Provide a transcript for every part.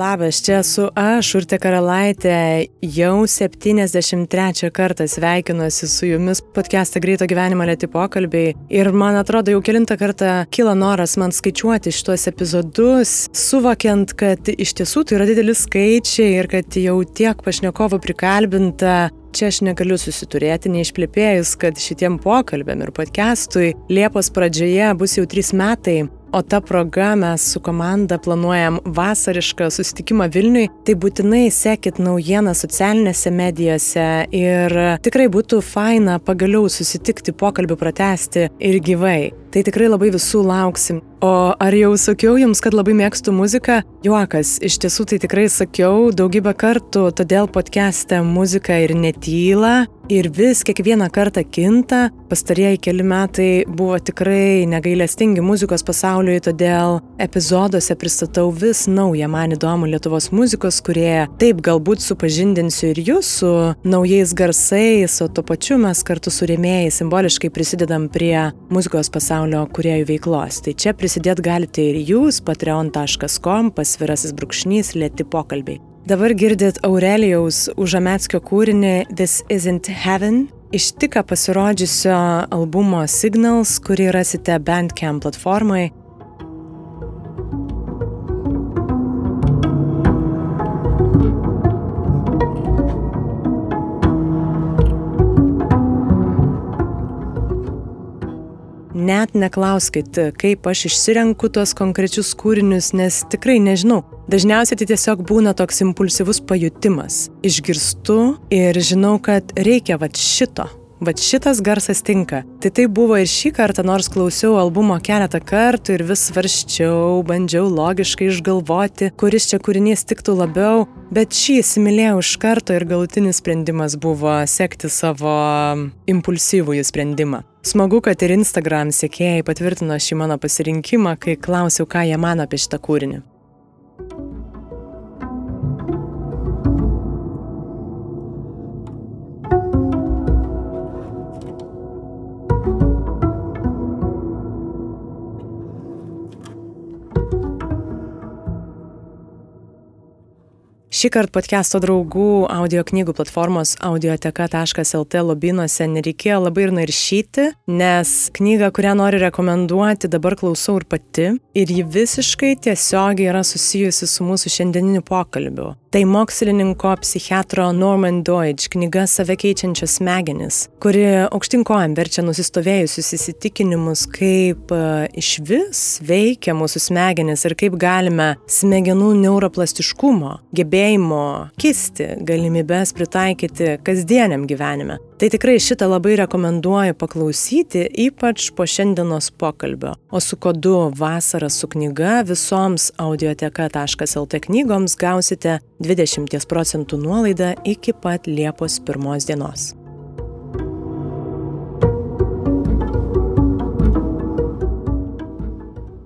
Labas, čia esu aš, Urte Karalaitė, jau 73 kartą sveikinuosi su jumis podcast'ą Greito gyvenimo lėti pokalbiai. Ir man atrodo jau kilintą kartą kyla noras man skaičiuoti šituos epizodus, suvokiant, kad iš tiesų tai yra dideli skaičiai ir kad jau tiek pašnekovų prikalbinta. Čia aš negaliu susiturėti, neišplėpėjus, kad šitiem pokalbėm ir podcastui Liepos pradžioje bus jau trys metai, O ta proga mes su komanda planuojam vasarišką susitikimą Vilniui, tai būtinai sekit naujieną socialinėse medijose ir tikrai būtų faina pagaliau susitikti, pokalbį pratesti ir gyvai. Tai tikrai labai visų lauksim. O ar jau sakiau jums, kad labai mėgstu muziką? Juokas, iš tiesų tai tikrai sakiau daugybę kartų, todėl podcast'e muzika ir netyla, ir vis kiekvieną kartą kinta. Pastarieji keli metai buvo tikrai negailestingi muzikos pasauliui, todėl epizoduose pristatau vis naują man įdomų Lietuvos muzikos kurieją. Taip, galbūt supažindinsiu ir jūs su naujais garsais, o tuo pačiu mes kartu su rėmėjai simboliškai prisidedam prie muzikos pasaulio kuriejų veiklos. Tai čia prisidėti galite ir jūs, patreon.com, pasvirasis brūkšnys, lėti pokalbiai. Dabar girdit Aurelijaus Užametskio kūrinį This Isn't Heaven iš tik pasirodžiusio albumo Signals, kurį rasite Bandcamp platformai. Net neklauskit, kaip aš išsirenku tuos konkrečius kūrinius, nes tikrai nežinau. Dažniausiai tai tiesiog būna toks impulsyvus pajutimas. Išgirstu ir žinau, kad reikia va šito. Va šitas garsas tinka. Tai tai buvo ir šį kartą, nors klausiau albumo keletą kartų ir vis svarščiau, bandžiau logiškai išgalvoti, kuris čia kūrinys tiktų labiau, bet šį įsimylėjau iš karto ir galutinis sprendimas buvo sekti savo impulsyvųjų sprendimą. Smagu, kad ir Instagram sekėjai patvirtino šį mano pasirinkimą, kai klausiau, ką jie mano apie šitą kūrinį. Šį kartą podcast'o draugų audio knygų platformos audioteka.lt lobinuose nereikėjo labai ir naršyti, nes knygą, kurią noriu rekomenduoti, dabar klausau ir pati. Ir ji visiškai tiesiogiai yra susijusi su mūsų šiandieniniu pokalbiu. Tai mokslininko psichiatro Norman Deutsch knyga Save keičiančios smegenis, kuri aukštinkojam verčia nusistovėjusius įsitikinimus, kaip e, iš vis veikia mūsų smegenis ir kaip galime smegenų neuroplastiškumo, gebėjimo kisti, galimybės pritaikyti kasdieniam gyvenime. Tai tikrai šitą labai rekomenduoju paklausyti, ypač po šiandienos pokalbio. O su kodu vasara su knyga visoms audioteka.lt knygoms gausite 20 procentų nuolaidą iki pat Liepos pirmos dienos.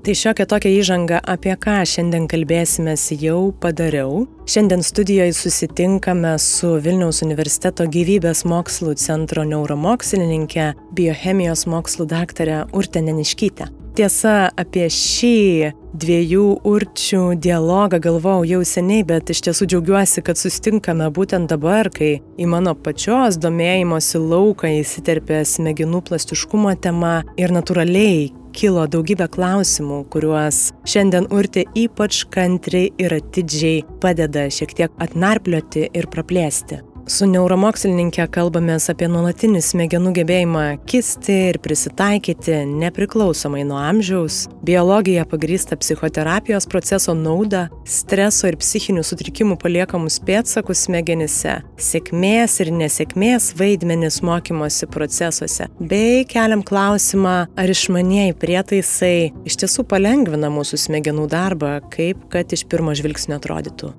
Tai šiokia tokia įžanga, apie ką šiandien kalbėsimės, jau padariau. Šiandien studijoje susitinkame su Vilniaus universiteto gyvybės mokslų centro neuromokslininkė, biochemijos mokslų daktarė Urte Neniškytė. Tiesa, apie šį dviejų určių dialogą galvojau jau seniai, bet iš tiesų džiaugiuosi, kad susitinkame būtent dabar, kai į mano pačios domėjimosi lauką įsiterpė smegenų plastiškumo tema ir natūraliai kilo daugybė klausimų, kuriuos šiandien urti ypač kantriai ir atidžiai padeda šiek tiek atnarplioti ir praplėsti. Su neuromokslininkė kalbamės apie nuolatinį smegenų gebėjimą kisti ir prisitaikyti nepriklausomai nuo amžiaus, biologiją pagrįstą psichoterapijos proceso naudą, streso ir psichinių sutrikimų paliekamus pėtsakus smegenyse, sėkmės ir nesėkmės vaidmenis mokymosi procesuose, bei keliam klausimą, ar išmanieji prietaisai iš tiesų palengvina mūsų smegenų darbą, kaip kad iš pirmo žvilgsnio atrodytų.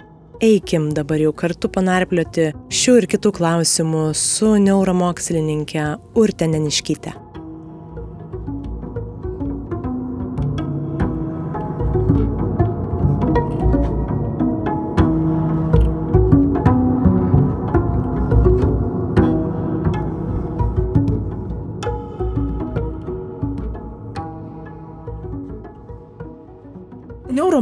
Eikim dabar jau kartu panarplioti šių ir kitų klausimų su neuromokslininkė Urte Neniškyte.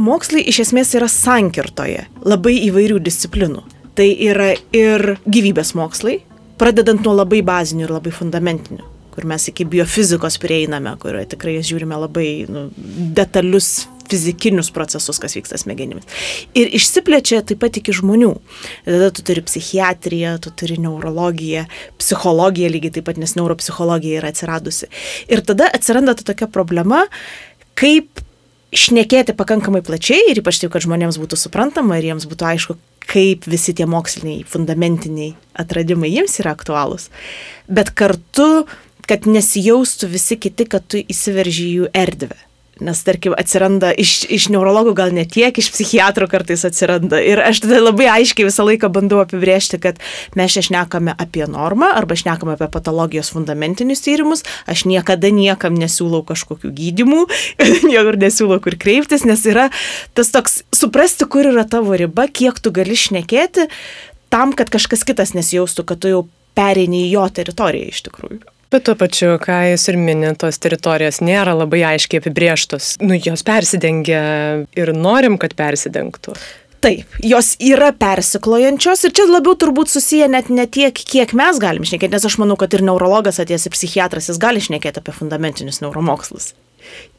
Neuromokslai iš esmės yra sankirtoje labai įvairių disciplinų. Tai yra ir gyvybės mokslai, pradedant nuo labai bazinių ir labai fundamentinių kur mes iki biofizikos prieiname, kurioje tikrai žiūrime labai nu, detalius fizikinius procesus, kas vyksta smegenimis. Ir išsiplečia taip pat iki žmonių. Tada tu turi psichiatriją, tu turi neurologiją, psichologiją lygiai taip pat, nes neuropsichologija yra atsiradusi. Ir tada atsiranda ta tokia problema, kaip šnekėti pakankamai plačiai ir ypač taip, kad žmonėms būtų suprantama ir jiems būtų aišku, kaip visi tie moksliniai, fundamentiniai atradimai jiems yra aktualūs. Bet kartu kad nesijaustų visi kiti, kad tu įsiverži jų erdvę. Nes, tarkim, atsiranda iš, iš neurologų gal ne tiek, iš psichiatrų kartais atsiranda. Ir aš tada labai aiškiai visą laiką bandau apibriežti, kad mes čia šnekame apie normą arba šnekame apie patologijos fundamentinius tyrimus. Aš niekada niekam nesiūlau kažkokių gydimų, niekur nesiūlau kur kreiptis, nes yra tas toks suprasti, kur yra tavo riba, kiek tu gali šnekėti tam, kad kažkas kitas nesijaustų, kad tu jau pereini į jo teritoriją iš tikrųjų. Bet tuo pačiu, ką jūs ir minėt, tos teritorijos nėra labai aiškiai apibrieštos. Nu, jos persidengia ir norim, kad persidengtų. Taip, jos yra persiklojančios ir čia labiau turbūt susiję net ne tiek, kiek mes galim šnekėti, nes aš manau, kad ir neurologas atėjęs ir psichiatras, jis gali šnekėti apie fundamentinius neuromokslus.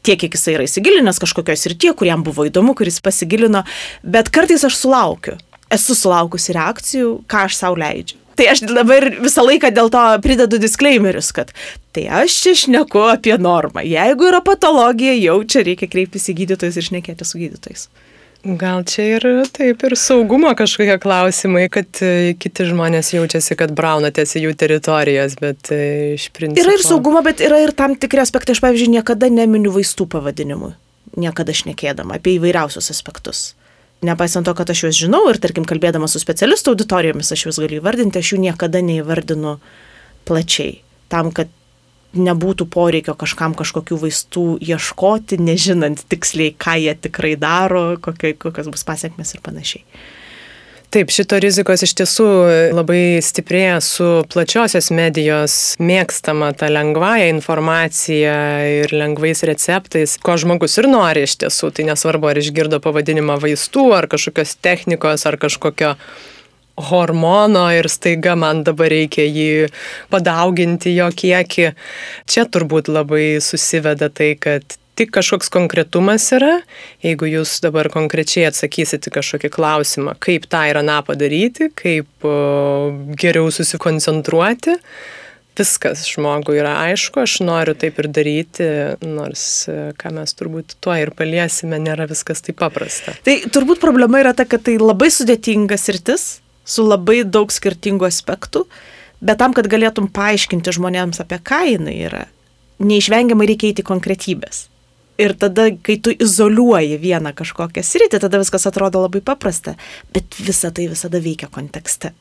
Tiek, kiek jisai yra įsigilinęs kažkokios ir tie, kuriam buvo įdomu, kuris pasigilino, bet kartais aš sulaukiu, esu sulaukusi reakcijų, ką aš savo leidžiu. Tai aš dabar visą laiką dėl to pridedu disclaimerius, kad tai aš čia šneku apie normą. Jeigu yra patologija, jau čia reikia kreiptis į gydytojus ir šnekėti su gydytojais. Gal čia ir taip ir saugumo kažkokie klausimai, kad e, kiti žmonės jaučiasi, kad braunatės į jų teritorijas, bet e, iš principo. Yra ir saugumo, bet yra ir tam tikri aspektai. Aš, pavyzdžiui, niekada neminiu vaistų pavadinimų, niekada šnekėdama apie įvairiausius aspektus nepaisant to, kad aš juos žinau ir, tarkim, kalbėdama su specialistų auditorijomis, aš juos galiu įvardinti, aš jų niekada neįvardinu plačiai. Tam, kad nebūtų poreikio kažkam kažkokių vaistų ieškoti, nežinant tiksliai, ką jie tikrai daro, kokie, kokios bus pasiekmes ir panašiai. Taip, šito rizikos iš tiesų labai stiprėja su plačiosios medijos mėgstama ta lengvąją informacija ir lengvais receptais, ko žmogus ir nori iš tiesų. Tai nesvarbu, ar išgirdo pavadinimą vaistų, ar kažkokios technikos, ar kažkokio hormono ir staiga man dabar reikia jį padauginti jo kiekį. Čia turbūt labai susiveda tai, kad tik kažkoks konkretumas yra, jeigu jūs dabar konkrečiai atsakysite kažkokį klausimą, kaip tą ir aną padaryti, kaip geriau susikoncentruoti, viskas žmogui yra aišku, aš noriu taip ir daryti, nors ką mes turbūt tuo ir paliesime, nėra viskas taip paprasta. Tai turbūt problema yra ta, kad tai labai sudėtingas rytis su labai daug skirtingų aspektų, bet tam, kad galėtum paaiškinti žmonėms apie ką jinai yra, neišvengiamai reikia įti konkretybės. Ir tada, kai tu izoliuoji vieną kažkokią sritį, tada viskas atrodo labai paprasta, bet visa tai visada veikia kontekste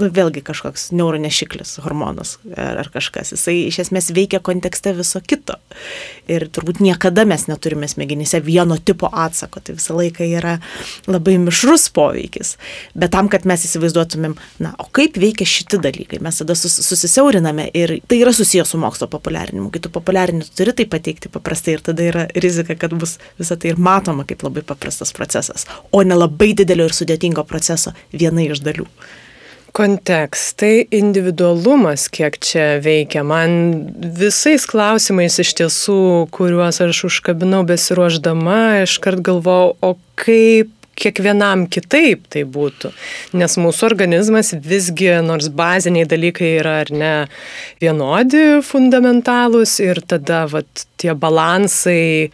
nu, vėlgi kažkoks neuronešiklis, hormonas ar, ar kažkas. Jisai iš esmės veikia kontekste viso kito. Ir turbūt niekada mes neturime smegenyse vieno tipo atsako. Tai visą laiką yra labai mišrus poveikis. Bet tam, kad mes įsivaizduotumėm, na, o kaip veikia šiti dalykai, mes tada sus, susisiauriname ir tai yra susijęs su mokslo populiarinimu. Kai tu populiarini, tu turi tai pateikti paprastai ir tada yra rizika, kad bus visą tai ir matoma kaip labai paprastas procesas, o ne labai didelio ir sudėtingo proceso viena iš dalių. Kontekstai, individualumas, kiek čia veikia. Man visais klausimais iš tiesų, kuriuos aš užkabinau besiruoždama, iškart galvojau, o kaip kiekvienam kitaip tai būtų. Nes mūsų organizmas visgi, nors baziniai dalykai yra ar ne vienodi, fundamentalūs ir tada vat, tie balansai,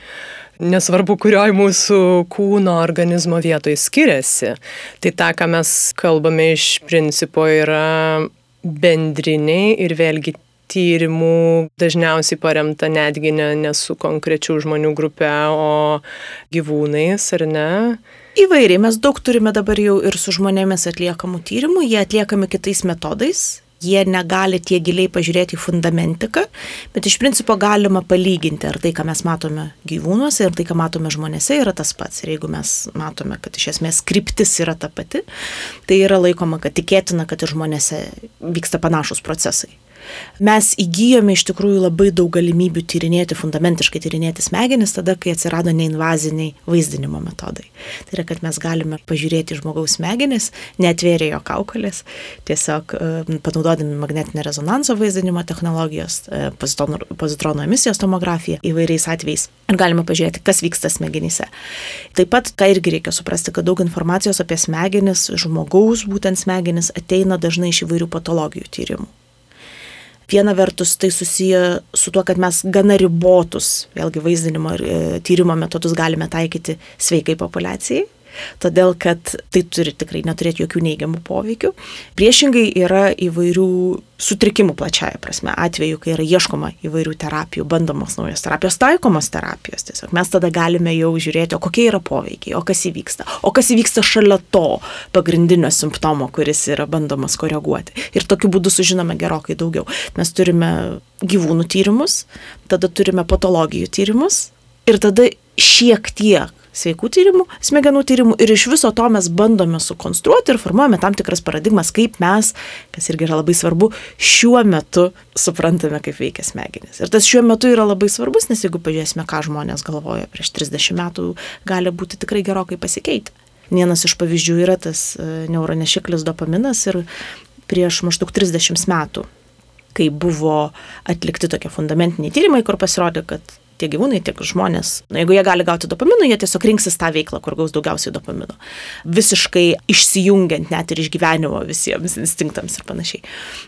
nesvarbu, kurioj mūsų kūno organizmo vietoje skiriasi. Tai ta, ką mes kalbame iš principo, yra bendriniai ir vėlgi tyrimų dažniausiai paremta netgi ne, ne su konkrečių žmonių grupe, o gyvūnais, ar ne? Įvairiai, mes daug turime dabar jau ir su žmonėmis atliekamų tyrimų, jie atliekami kitais metodais, jie negali tiek giliai pažiūrėti į fundamentiką, bet iš principo galima palyginti, ar tai, ką mes matome gyvūnuose ir tai, ką matome žmonėse, yra tas pats. Ir jeigu mes matome, kad iš esmės kryptis yra ta pati, tai yra laikoma, kad tikėtina, kad ir žmonėse vyksta panašus procesai. Mes įgyjome iš tikrųjų labai daug galimybių tyrinėti, fundamentiškai tyrinėti smegenis tada, kai atsirado neinvaziniai vaizdinimo metodai. Tai yra, kad mes galime pažiūrėti žmogaus smegenis, netvėrė jo kaukolės, tiesiog e, panaudodami magnetinę rezonanso vaizdinimo technologijos, e, pozitronų emisijos tomografiją įvairiais atvejais. Ir galime pažiūrėti, kas vyksta smegenyse. Taip pat, ką irgi reikia suprasti, kad daug informacijos apie smegenis, žmogaus būtent smegenis ateina dažnai iš įvairių patologijų tyrimų. Viena vertus tai susiję su tuo, kad mes gana ribotus, vėlgi vaizdinimo ir e, tyrimo metodus galime taikyti sveikai populiacijai, todėl kad tai turi tikrai neturėti jokių neigiamų poveikių. Priešingai yra įvairių sutrikimų plačiaja prasme, atveju, kai yra ieškoma įvairių terapijų, bandomos naujos terapijos, taikomos terapijos. Tiesiog mes tada galime jau žiūrėti, o kokie yra poveikiai, o kas įvyksta, o kas įvyksta šalia to pagrindinio simptomo, kuris yra bandomas koreguoti. Ir tokiu būdu sužinome gerokai daugiau. Mes turime gyvūnų tyrimus, tada turime patologijų tyrimus ir tada šiek tiek sveikų tyrimų, smegenų tyrimų ir iš viso to mes bandome sukonstruoti ir formuojame tam tikras paradigmas, kaip mes, kas irgi yra labai svarbu, šiuo metu suprantame, kaip veikia smegenys. Ir tas šiuo metu yra labai svarbus, nes jeigu pažiūrėsime, ką žmonės galvoja prieš 30 metų, gali būti tikrai gerokai pasikeitę. Vienas iš pavyzdžių yra tas e, neuronešiklis dopaminas ir prieš maždaug 30 metų kai buvo atlikti tokie fundamentiniai tyrimai, kur pasirodė, kad tiek gyvūnai, tiek žmonės, na, jeigu jie gali gauti dopamino, jie tiesiog rinksis tą veiklą, kur gaus daugiausiai dopamino. Visiškai išsijungiant net ir iš gyvenimo visiems instinktams ir panašiai.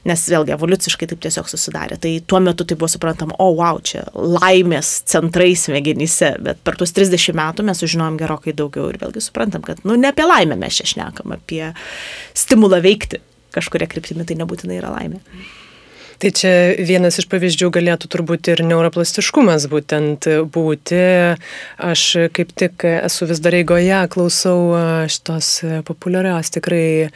Nes vėlgi evoliuciškai taip tiesiog susidarė. Tai tuo metu tai buvo suprantama, o wow, čia laimės centrai smegenyse, bet per tuos 30 metų mes sužinojom gerokai daugiau ir vėlgi suprantam, kad, nu, ne apie laimę mes čia šnekam, apie stimulą veikti kažkuria kryptimi, tai nebūtinai yra laimė. Tai čia vienas iš pavyzdžių galėtų turbūt ir neuroplastiškumas būtent būti. Aš kaip tik esu vis dar eigoje, klausau šitos populiarios tikrai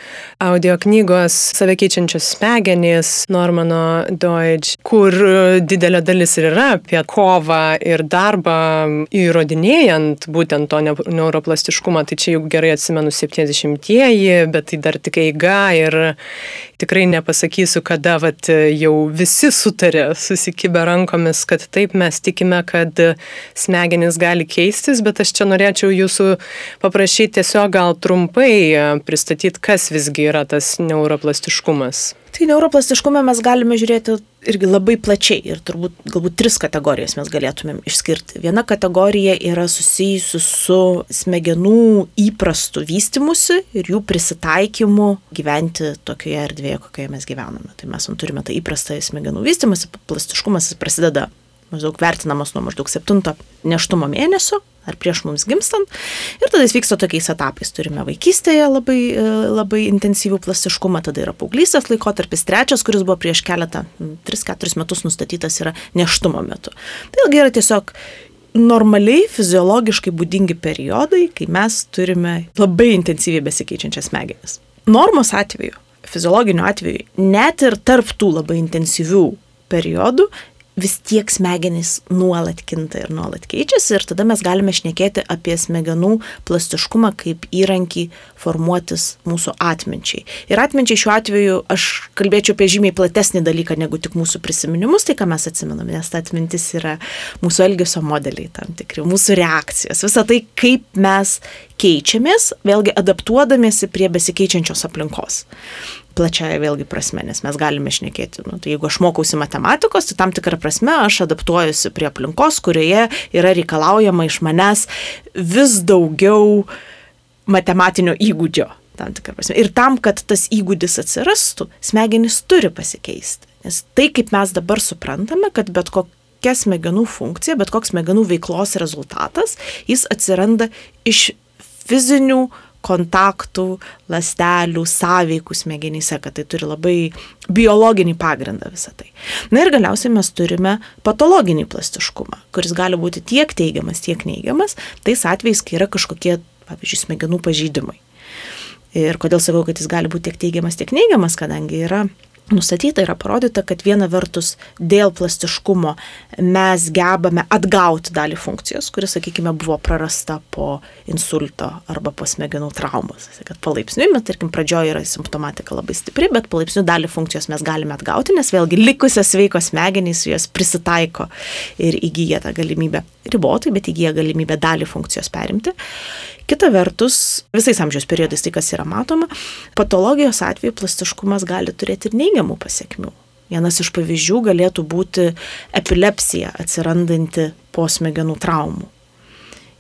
audio knygos Save keičiančios smegenys Normano Deutsch, kur didelė dalis ir yra apie kovą ir darbą įrodinėjant būtent to neuroplastiškumą. Tai čia jau gerai atsimenu 70-ieji, bet tai dar tik eiga ir tikrai nepasakysiu, kada vat, jau visi sutarė, susikibę rankomis, kad taip mes tikime, kad smegenys gali keistis, bet aš čia norėčiau jūsų paprašyti tiesiog gal trumpai pristatyti, kas visgi yra tas neuroplastiškumas. Tai neuroplastiškumą mes galime žiūrėti irgi labai plačiai ir turbūt galbūt tris kategorijas mes galėtumėm išskirti. Viena kategorija yra susijusi su smegenų įprastu vystimusi ir jų prisitaikymu gyventi tokioje erdvėje, kokioje mes gyvename. Tai mes turime tą įprastą smegenų vystimąsi, plastiškumas prasideda maždaug vertinamas nuo maždaug septinto neštumo mėnesio ar prieš mums gimstant. Ir tada jis vyksta tokiais etapais. Turime vaikystėje labai, e, labai intensyvų plastiškumą, tada yra paauglystės laikotarpis, trečias, kuris buvo prieš keletą, 3-4 metus nustatytas yra neštumo metu. Tai ilgai yra tiesiog normaliai, fiziologiškai būdingi periodai, kai mes turime labai intensyviai besikeičiančias smegenis. Normos atveju, fiziologiniu atveju, net ir tarp tų labai intensyvių periodų vis tiek smegenys nuolat kinta ir nuolat keičiasi ir tada mes galime šnekėti apie smegenų plastiškumą kaip įrankį formuotis mūsų atminčiai. Ir atminčiai šiuo atveju aš kalbėčiau apie žymiai platesnį dalyką negu tik mūsų prisiminimus, tai ką mes atsimename, nes ta atmintis yra mūsų elgesio modeliai tam tikri, mūsų reakcijos, visa tai, kaip mes keičiamės, vėlgi adaptuodamėsi prie besikeičiančios aplinkos plačiaja vėlgi prasme, nes mes galime šnekėti, nu, tai jeigu aš mokausi matematikos, tai tam tikrą prasme aš adaptuojuosi prie aplinkos, kurioje yra reikalaujama iš manęs vis daugiau matematinio įgūdžio. Tam ir tam, kad tas įgūdis atsirastų, smegenys turi pasikeisti. Nes tai, kaip mes dabar suprantame, kad bet kokia smegenų funkcija, bet koks smegenų veiklos rezultatas, jis atsiranda iš fizinių uh, kontaktų, lastelių, sąveikų smegenyse, kad tai turi labai biologinį pagrindą visą tai. Na ir galiausiai mes turime patologinį plastiškumą, kuris gali būti tiek teigiamas, tiek neigiamas, tais atvejais, kai yra kažkokie, pavyzdžiui, smegenų pažydimai. Ir kodėl sakau, kad jis gali būti tiek teigiamas, tiek neigiamas, kadangi yra nustatyta, yra parodyta, kad viena vertus dėl plastiškumo mes gebame atgauti dalį funkcijos, kuris, sakykime, buvo prarasta po insulto arba po smegenų traumos. Kad palaipsniui, mes, tarkim, pradžioje yra simptomatika labai stipri, bet palaipsniui dalį funkcijos mes galime atgauti, nes vėlgi likusios sveikos smegenys jos prisitaiko ir įgyja tą galimybę ribotai, bet įgyja galimybę dalį funkcijos perimti. Kita vertus, visais amžiaus periodais tai, kas yra matoma, patologijos atveju plastiškumas gali turėti ir neigiamų pasiekmių. Vienas iš pavyzdžių galėtų būti epilepsija atsirandanti po smegenų traumų.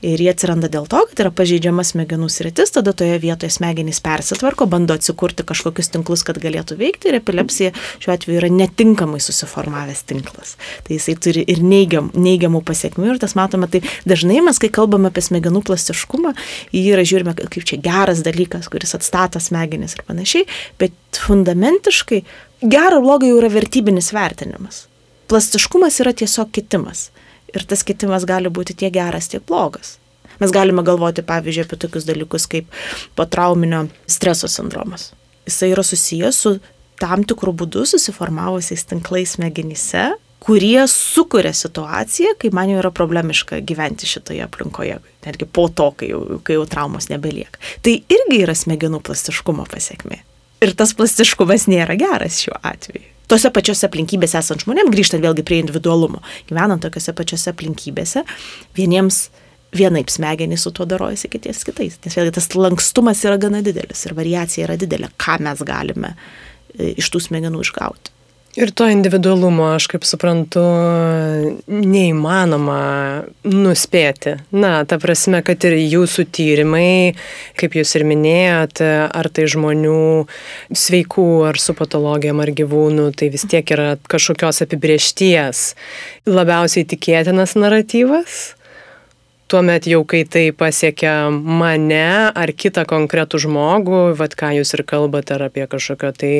Ir jie atsiranda dėl to, kad yra pažeidžiama smegenų sritis, tada toje vietoje smegenys persitvarko, bando atsikurti kažkokius tinklus, kad galėtų veikti ir epilepsija šiuo atveju yra netinkamai susiformavęs tinklas. Tai jisai turi ir neigiam, neigiamų pasiekmių ir tas matome, tai dažnai mes, kai kalbame apie smegenų plastiškumą, jį yra žiūrime kaip čia geras dalykas, kuris atstato smegenis ir panašiai, bet fundamentiškai gero blogai jau yra vertybinis vertinimas. Plastiškumas yra tiesiog kitimas ir tas kitimas gali būti tiek geras, tiek blogas. Mes galime galvoti, pavyzdžiui, apie tokius dalykus kaip potrauminio streso sindromas. Jisai yra susijęs su tam tikrų būdų susiformavusiais tinklais smegenyse, kurie sukuria situaciją, kai man jau yra problemiška gyventi šitoje aplinkoje, netgi po to, kai jau, kai jau traumos nebelieka. Tai irgi yra smegenų plastiškumo pasiekmė. Ir tas plastiškumas nėra geras šiuo atveju tose pačiose aplinkybėse esant žmonėm, grįžtant vėlgi prie individualumo, gyvenant tokiose pačiose aplinkybėse, vieniems vienaip smegenys su tuo darojasi, kities kitais. Nes vėlgi tas lankstumas yra gana didelis ir variacija yra didelė, ką mes galime e, iš tų smegenų išgauti. Ir to individualumo, aš kaip suprantu, neįmanoma nuspėti. Na, ta prasme, kad ir jūsų tyrimai, kaip jūs ir minėjote, ar tai žmonių sveikų, ar su patologijom, ar gyvūnų, tai vis tiek yra kažkokios apibriešties labiausiai tikėtinas naratyvas tuomet jau kai tai pasiekia mane ar kitą konkretų žmogų, vad ką jūs ir kalbate, ar apie kažkokio tai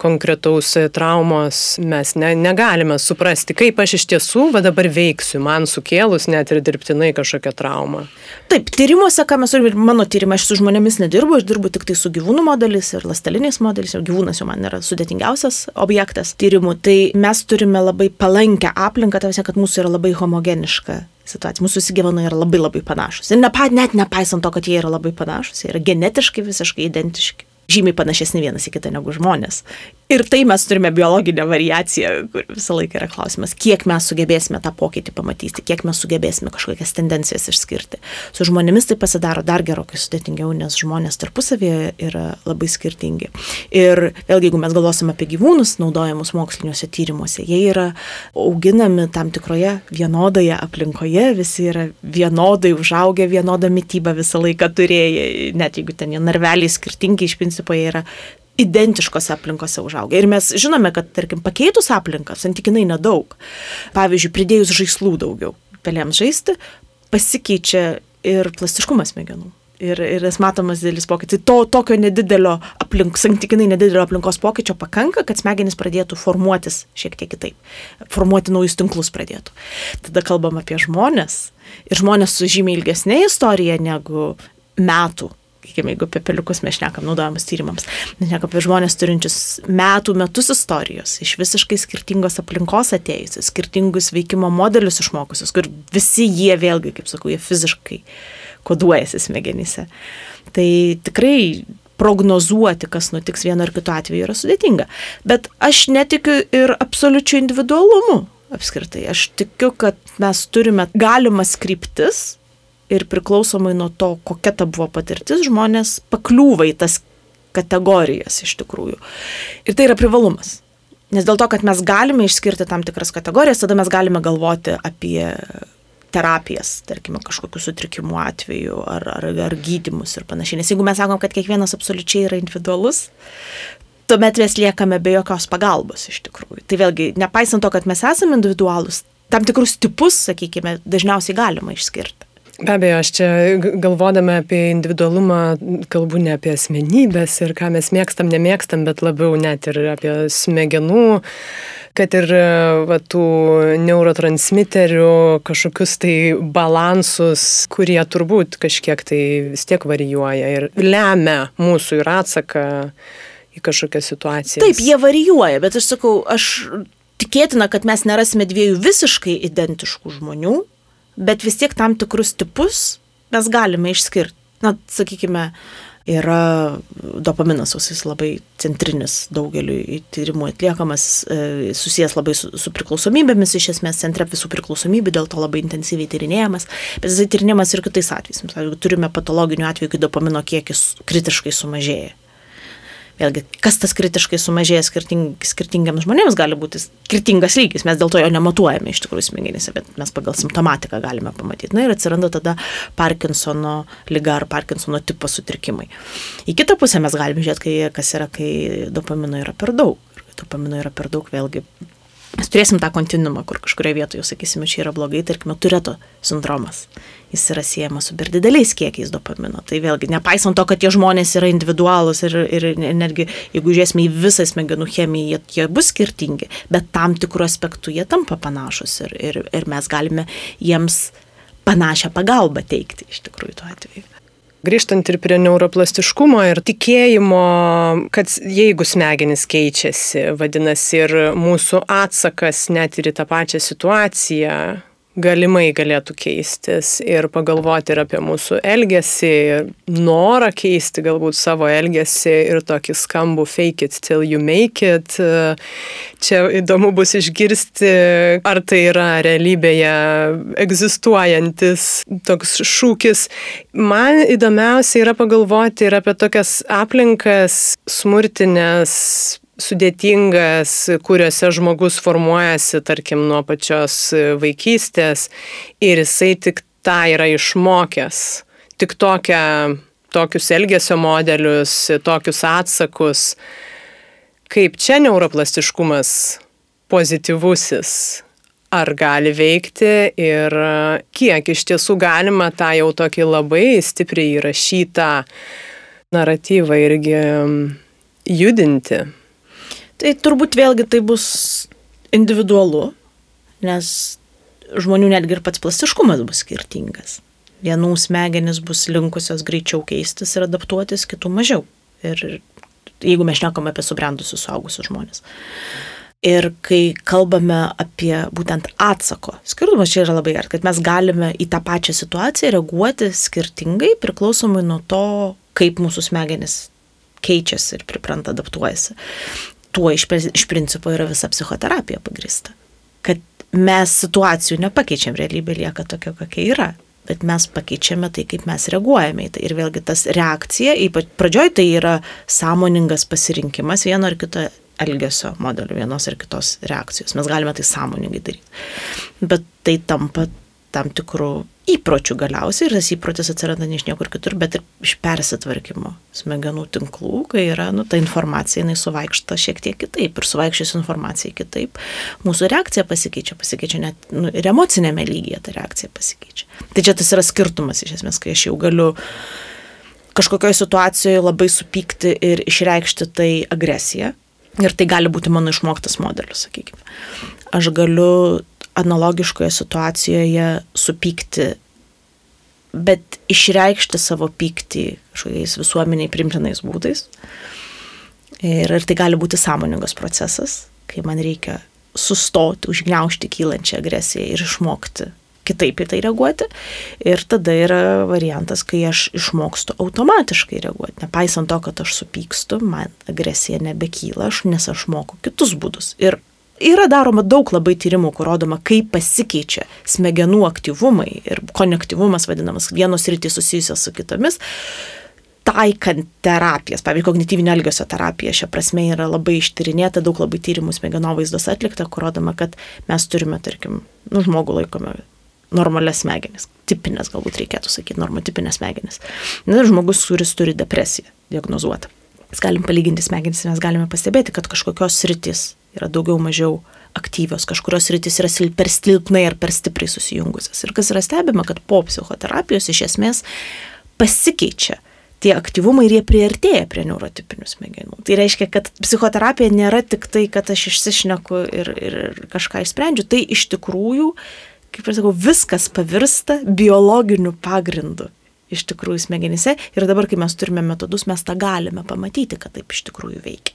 konkretaus traumos, mes ne, negalime suprasti, kaip aš iš tiesų va dabar veiksiu, man sukėlus net ir dirbtinai kažkokią traumą. Taip, tyrimuose, ką mes turime, mano tyrimai, aš su žmonėmis nedirbu, aš dirbu tik tai su gyvūnų modelis ir lasteliniais modeliais, ir gyvūnas jau man yra sudėtingiausias objektas tyrimų, tai mes turime labai palankę aplinką, tai kad mūsų yra labai homogeniška situacija. Mūsų susigyvenai yra labai labai panašus. Ir nepa, net nepaisant to, kad jie yra labai panašus, jie yra genetiškai visiškai identiški žymiai panašesni vienas į kitą negu žmonės. Ir tai mes turime biologinę variaciją, kur visą laiką yra klausimas, kiek mes sugebėsime tą pokytį pamatyti, kiek mes sugebėsime kažkokias tendencijas išskirti. Su žmonėmis tai pasidaro dar gerokai sudėtingiau, nes žmonės tarpusavėje yra labai skirtingi. Ir vėlgi, jeigu mes galvosim apie gyvūnus naudojamus moksliniuose tyrimuose, jie yra auginami tam tikroje vienodoje aplinkoje, visi yra vienodai užaugę, vienodą mytybą visą laiką turėję, net jeigu ten jie narveliai skirtingi iš principo jie yra identiškose aplinkose užauga. Ir mes žinome, kad, tarkim, pakeitus aplinką, santykinai nedaug, pavyzdžiui, pridėjus žaislų daugiau, pelėms žaisti, pasikeičia ir plastiškumas smegenų. Ir, ir tas matomas didelis pokytis. To tokio nedidelio aplink, santykinai nedidelio aplinkos pokyčio pakanka, kad smegenys pradėtų formuotis šiek tiek kitaip. Formuoti naujus tinklus pradėtų. Tada kalbam apie žmonės. Ir žmonės su žymiai ilgesnė istorija negu metų sakykime, jeigu apie peliukus mes šnekam naudojamus tyrimams, mes šnekam apie žmonės turinčius metų metus istorijos, iš visiškai skirtingos aplinkos atėjusius, skirtingus veikimo modelius išmokusius, kur visi jie vėlgi, kaip sakau, jie fiziškai koduojasi smegenyse. Tai tikrai prognozuoti, kas nutiks vienu ar kitu atveju, yra sudėtinga. Bet aš netikiu ir absoliučiu individualumu apskritai. Aš tikiu, kad mes turime galimas kryptis, ir priklausomai nuo to, kokia ta buvo patirtis, žmonės pakliūva į tas kategorijas iš tikrųjų. Ir tai yra privalumas. Nes dėl to, kad mes galime išskirti tam tikras kategorijas, tada mes galime galvoti apie terapijas, tarkime, kažkokių sutrikimų atveju ar, ar, ar gydimus ir panašiai. Nes jeigu mes sakom, kad kiekvienas absoliučiai yra individualus, tuomet mes liekame be jokios pagalbos iš tikrųjų. Tai vėlgi, nepaisant to, kad mes esame individualus, tam tikrus tipus, sakykime, dažniausiai galima išskirti. Be abejo, aš čia galvodama apie individualumą kalbu ne apie asmenybės ir ką mes mėgstam, nemėgstam, bet labiau net ir apie smegenų, kad ir va, tų neurotransmiterių kažkokius tai balansus, kurie turbūt kažkiek tai vis tiek varijuoja ir lemia mūsų ir atsaką į kažkokią situaciją. Taip, jie varijuoja, bet aš sakau, aš tikėtina, kad mes nerasime dviejų visiškai identiškų žmonių, bet vis tiek tam tikrus tipus mes galime išskirti. Na, sakykime, yra dopaminas, jis labai centrinis daugeliu tyrimų atliekamas, e, susijęs labai su, su priklausomybėmis, iš esmės centre visų priklausomybių, dėl to labai intensyviai tyrinėjamas, bet jisai tyrinėjamas ir kitais atvejais. Turime patologinių atvejų, kai dopamino kiekis kritiškai sumažėja. Vėlgi, kas tas kritiškai sumažėjęs skirting, skirtingiams žmonėms gali būti skirtingas lygis, mes dėl to jo nematuojame iš tikrųjų smegenyse, bet mes pagal simptomatiką galime pamatyti. Na ir atsiranda tada Parkinsono lyga ar Parkinsono tipo sutrikimai. Į kitą pusę mes galime žiūrėti, kai, kas yra, kai dopamino yra per daug. Dopamino yra per daug, vėlgi Mes turėsim tą kontinuumą, kur kažkurioje vietoje, sakysime, čia yra blogai, tarkime, tureto sindromas. Jis yra siejamas su per dideliais kiekiais dopamino. Tai vėlgi, nepaisant to, kad tie žmonės yra individualūs ir, ir netgi, jeigu žiūrėsime į visą smegenų chemiją, jie, jie bus skirtingi, bet tam tikrų aspektų jie tampa panašus ir, ir, ir mes galime jiems panašią pagalbą teikti iš tikrųjų tuo atveju. Grįžtant ir prie neuroplastiškumo ir tikėjimo, kad jeigu smegenys keičiasi, vadinasi ir mūsų atsakas net ir į tą pačią situaciją galimai galėtų keistis ir pagalvoti ir apie mūsų elgesį, norą keisti galbūt savo elgesį ir tokį skambų fake it till you make it. Čia įdomu bus išgirsti, ar tai yra realybėje egzistuojantis toks šūkis. Man įdomiausia yra pagalvoti ir apie tokias aplinkas smurtinės sudėtingas, kuriuose žmogus formuojasi, tarkim, nuo pačios vaikystės ir jisai tik tą yra išmokęs. Tik tokią, tokius elgesio modelius, tokius atsakus, kaip čia neuroplastiškumas pozityvusis, ar gali veikti ir kiek iš tiesų galima tą jau tokį labai stipriai įrašytą naratyvą irgi judinti. Tai turbūt vėlgi tai bus individualu, nes žmonių netgi ir pats plastiškumas bus skirtingas. Vienų smegenis bus linkusios greičiau keistis ir adaptuotis, kitų mažiau. Ir jeigu mes šnekame apie subrendusius suaugusius žmonės. Ir kai kalbame apie būtent atsako, skirtumas čia yra labai geras, kad mes galime į tą pačią situaciją reaguoti skirtingai priklausomai nuo to, kaip mūsų smegenis keičiasi ir pripranta adaptuojasi tuo iš, iš principo yra visa psichoterapija pagrista. Kad mes situacijų nepakeičiam, realybė lieka tokia, kokia yra. Bet mes pakeičiame tai, kaip mes reaguojame į tai. Ir vėlgi tas reakcija, ypač pradžioj tai yra sąmoningas pasirinkimas vieno ar kito elgesio modelio, vienos ar kitos reakcijos. Mes galime tai sąmoningai daryti. Bet tai tampa tam tikrų įpročių galiausiai ir tas įprotis atsiranda ne iš niekur kitur, bet ir iš persitvarkymo smegenų tinklų, kai yra, nu, ta informacija, jinai suvaikšta šiek tiek kitaip ir suvaikščios informacija kitaip, mūsų reakcija pasikeičia, pasikeičia net nu, ir emocinėme lygyje ta reakcija pasikeičia. Tai čia tas yra skirtumas iš esmės, kai aš jau galiu kažkokioje situacijoje labai supykti ir išreikšti tai agresiją. Ir tai gali būti mano išmoktas modelis, sakykime. Aš galiu analogiškoje situacijoje supykti, bet išreikšti savo pyktį kažkokiais visuomeniai primtinais būdais. Ir, ir tai gali būti sąmoningas procesas, kai man reikia sustoti, užgneušti kylančią agresiją ir išmokti kitaip į tai reaguoti. Ir tada yra variantas, kai aš išmokstu automatiškai reaguoti. Nepaisant to, kad aš supykstu, man agresija nebekyla, aš, nes aš moku kitus būdus. Ir Yra daroma daug labai tyrimų, kur rodoma, kaip pasikeičia smegenų aktyvumai ir konektyvumas vadinamas, vienos rytis susijusios su kitomis taikant terapijas, pavyzdžiui, kognityvinio elgesio terapija šia prasme yra labai ištyrinėta, daug labai tyrimų smegenovaizdos atlikta, kur rodoma, kad mes turime, tarkim, nu, žmogų laikome normalias smegenis, tipinės galbūt reikėtų sakyti, normotipinės smegenis. Na, žmogus, kuris turi depresiją diagnozuotą. Mes galim palyginti smegenis, mes galime pastebėti, kad kažkokios sritis yra daugiau mažiau aktyvios, kažkurios rytis yra per silpnai ar per stipriai susijungusios. Ir kas yra stebima, kad po psichoterapijos iš esmės pasikeičia tie aktyvumai ir jie priartėja prie neurotipinių smegenų. Tai reiškia, kad psichoterapija nėra tik tai, kad aš išsišneku ir, ir kažką išsprendžiu, tai iš tikrųjų, kaip ir sakau, viskas pavirsta biologiniu pagrindu iš tikrųjų smegenyse ir dabar, kai mes turime metodus, mes tą galime pamatyti, kad taip iš tikrųjų veikia.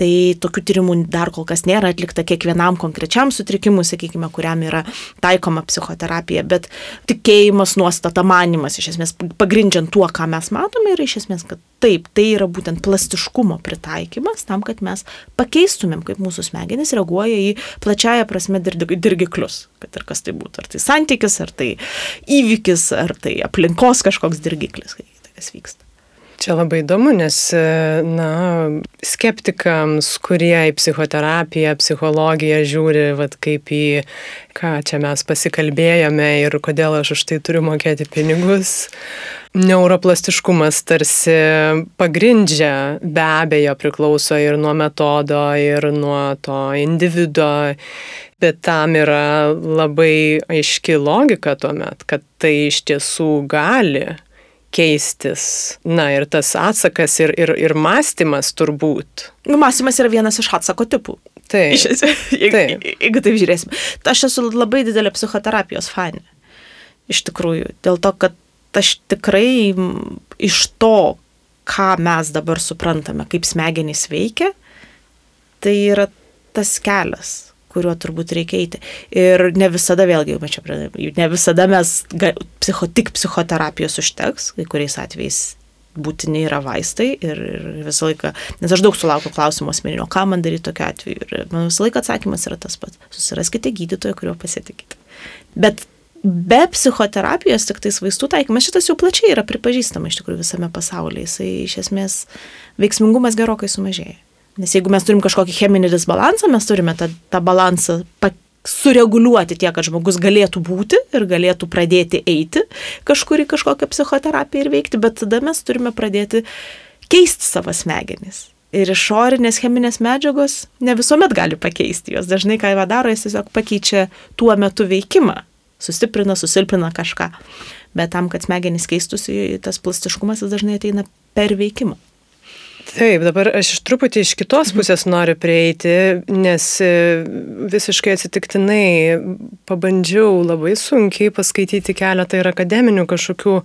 Tai tokių tyrimų dar kol kas nėra atlikta kiekvienam konkrečiam sutrikimui, sakykime, kuriam yra taikoma psichoterapija, bet tikėjimas, nuostata, manimas, iš esmės pagrindžiant tuo, ką mes matome, yra iš esmės, kad taip, tai yra būtent plastiškumo pritaikymas tam, kad mes pakeistumėm, kaip mūsų smegenys reaguoja į plačiają prasme dirgiklius, kad ir kas tai būtų, ar tai santykis, ar tai įvykis, ar tai aplinkos kažkoks dirgiklis, kai kas vyksta. Čia labai įdomu, nes, na, skeptikams, kurie į psichoterapiją, psichologiją žiūri, vad kaip į, ką čia mes pasikalbėjome ir kodėl aš už tai turiu mokėti pinigus, neuroplastiškumas tarsi pagrindžia, be abejo, priklauso ir nuo metodo, ir nuo to individo, bet tam yra labai aiški logika tuomet, kad tai iš tiesų gali keistis. Na ir tas atsakas ir, ir, ir mąstymas turbūt. Nu, mąstymas yra vienas iš atsako tipų. Taip. Iš esmės, jeigu, taip. jeigu taip žiūrėsim. Aš esu labai didelė psichoterapijos fanė. Iš tikrųjų. Dėl to, kad aš tikrai iš to, ką mes dabar suprantame, kaip smegenys veikia, tai yra tas kelias kuriuo turbūt reikia eiti. Ir ne visada, vėlgi, čia, ne visada mes, psicho, tik psichoterapijos užteks, kai kuriais atvejais būtini yra vaistai ir, ir visą laiką, nes aš daug sulaukiu klausimų asmeninio, ką man daryti tokiu atveju. Ir man visą laiką atsakymas yra tas pats. Susiraskite gydytoją, kuriuo pasitikite. Bet be psichoterapijos, tik tais vaistų taikymas, šitas jau plačiai yra pripažįstama iš tikrųjų visame pasaulyje. Jisai iš esmės veiksmingumas gerokai sumažėja. Nes jeigu mes turim kažkokį cheminį disbalansą, mes turime tą, tą balansą sureguliuoti tiek, kad žmogus galėtų būti ir galėtų pradėti eiti kažkur į kažkokią psichoterapiją ir veikti, bet tada mes turime pradėti keisti savo smegenis. Ir išorinės cheminės medžiagos ne visuomet gali pakeisti jos. Dažnai ką jie daro, jis tiesiog pakeičia tuo metu veikimą. Sustiprina, susilpina kažką. Bet tam, kad smegenys keistųsi, tas plastiškumas dažnai ateina per veikimą. Taip, dabar aš iš truputį iš kitos mhm. pusės noriu prieiti, nes e, visiškai atsitiktinai pabandžiau labai sunkiai paskaityti keletą ir akademinių kažkokių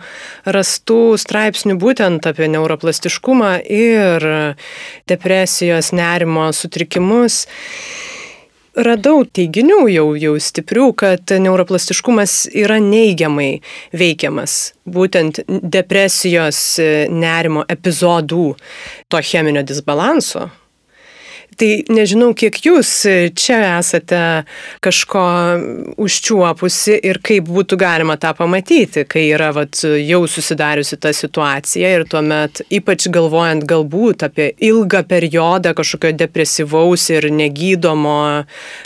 rastų straipsnių būtent apie neuroplastiškumą ir depresijos, nerimo sutrikimus radau teiginių jau, jau stiprių, kad neuroplastiškumas yra neigiamai veikiamas būtent depresijos nerimo epizodų to cheminio disbalanso. Tai nežinau, kiek jūs čia esate kažko užčiuopusi ir kaip būtų galima tą pamatyti, kai yra vat, jau susidariusi ta situacija ir tuomet ypač galvojant galbūt apie ilgą periodą kažkokio depresyvaus ir negydomo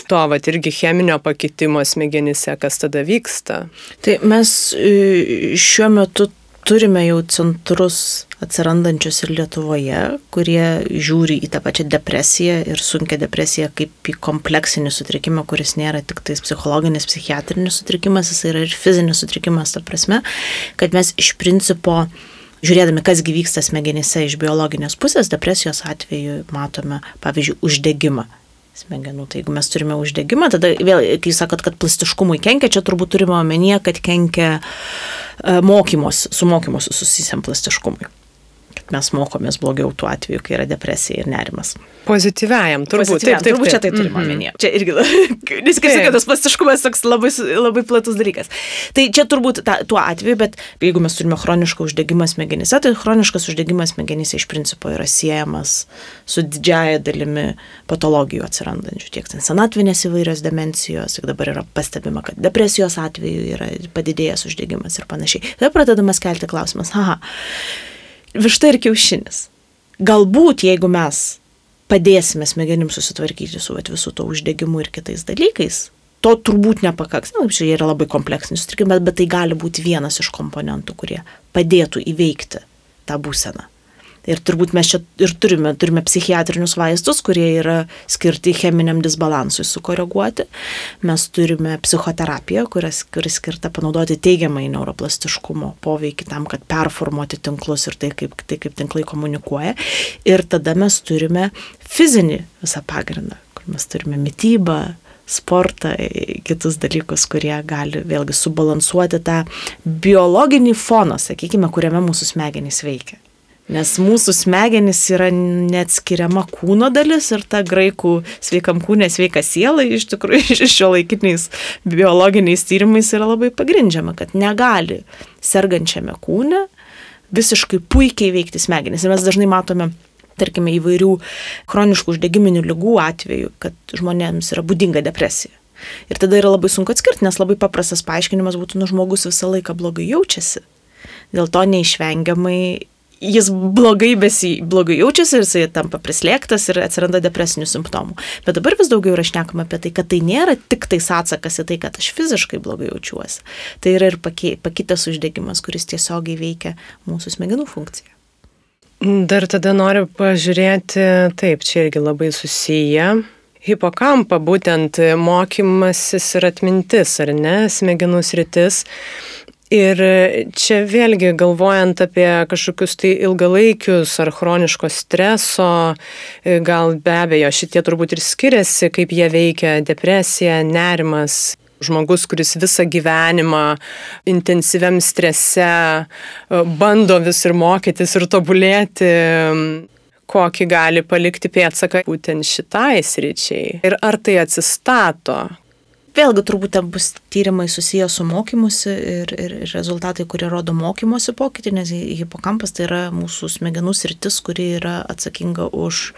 to vat, irgi cheminio pakitimo smegenyse, kas tada vyksta. Tai mes e, šiuo metu turime jau centrus atsirandančius ir Lietuvoje, kurie žiūri į tą pačią depresiją ir sunkia depresiją kaip į kompleksinį sutrikimą, kuris nėra tik tais psichologinis, psichiatrinis sutrikimas, jis yra ir fizinis sutrikimas, ta prasme, kad mes iš principo Žiūrėdami, kas vyksta smegenyse iš biologinės pusės, depresijos atveju matome, pavyzdžiui, uždegimą smegenų. Tai jeigu mes turime uždegimą, tada vėl, kai sakot, kad plastiškumui kenkia, čia turbūt turime omenyje, kad kenkia e, mokymos, su mokymosi susijusiam plastiškumui mes mokomės blogiau tuo atveju, kai yra depresija ir nerimas. Pozityviajam, turbūt. Pozityviam, taip, taip, turbūt čia tai turime mm -hmm. omenyje. Čia irgi, nes kaip sakai, tas plastiškumas toks labai, labai platus dalykas. Tai čia turbūt ta, tuo atveju, bet jeigu mes turime chronišką uždegimą smegenyse, tai chroniškas uždegimas smegenyse iš principo yra siejamas su didžiaja dalimi patologijų atsirandančių, tiek ten senatvinės įvairios demencijos, tik dabar yra pastebima, kad depresijos atveju yra padidėjęs uždegimas ir panašiai. Tada pradedamas kelti klausimas, aha, višta ir kiaušinis. Galbūt jeigu mes padėsime smegenim susitvarkyti su vat, visų to uždegimu ir kitais dalykais, to turbūt nepakaks. Na, čia yra labai kompleksinis sutrikimas, bet tai gali būti vienas iš komponentų, kurie padėtų įveikti tą būseną. Ir turbūt mes čia ir turime, turime psichiatrinius vaistus, kurie yra skirti cheminiam disbalansui sukoreguoti. Mes turime psichoterapiją, kuris, kuris skirta panaudoti teigiamai neuroplastiškumo poveikį tam, kad performuoti tinklus ir tai kaip, tai, kaip tinklai komunikuoja. Ir tada mes turime fizinį visą pagrindą, kur mes turime mytybą, sportą, kitus dalykus, kurie gali vėlgi subalansuoti tą biologinį foną, sakykime, kuriame mūsų smegenys veikia. Nes mūsų smegenys yra neatskiriama kūno dalis ir ta graikų sveikam kūnė sveika siela iš tikrųjų šio laikiniais biologiniais tyrimais yra labai pagrindžiama, kad negali sergančiame kūne visiškai puikiai veikti smegenys. Ir mes dažnai matome tarkime, įvairių chroniškų uždegiminių lygų atveju, kad žmonėms yra būdinga depresija. Ir tada yra labai sunku atskirti, nes labai paprastas paaiškinimas būtų, nu žmogus visą laiką blogai jaučiasi. Dėl to neišvengiamai jis blogai, besi, blogai jaučiasi ir jisai tampa prislėgtas ir atsiranda depresinių simptomų. Bet dabar vis daugiau yra šnekama apie tai, kad tai nėra tik tais atsakas į tai, kad aš fiziškai blogai jaučiuosi. Tai yra ir pakitęs uždegimas, kuris tiesiogiai veikia mūsų smegenų funkciją. Dar tada noriu pažiūrėti, taip, čia irgi labai susiję. Hipokampa būtent mokymasis ir atmintis, ar ne, smegenų sritis. Ir čia vėlgi galvojant apie kažkokius tai ilgalaikius ar chroniško streso, gal be abejo šitie turbūt ir skiriasi, kaip jie veikia depresija, nerimas. Žmogus, kuris visą gyvenimą intensyviam strese bando vis ir mokytis ir tobulėti, kokį gali palikti pėtsaką būtent šitai sričiai. Ir ar tai atsistato, Vėlgi turbūt ten bus tyrimai susiję su mokymusi ir, ir, ir rezultatai, kurie rodo mokymosi pokytį, nes hipokampas tai yra mūsų smegenų sritis, kuri yra atsakinga už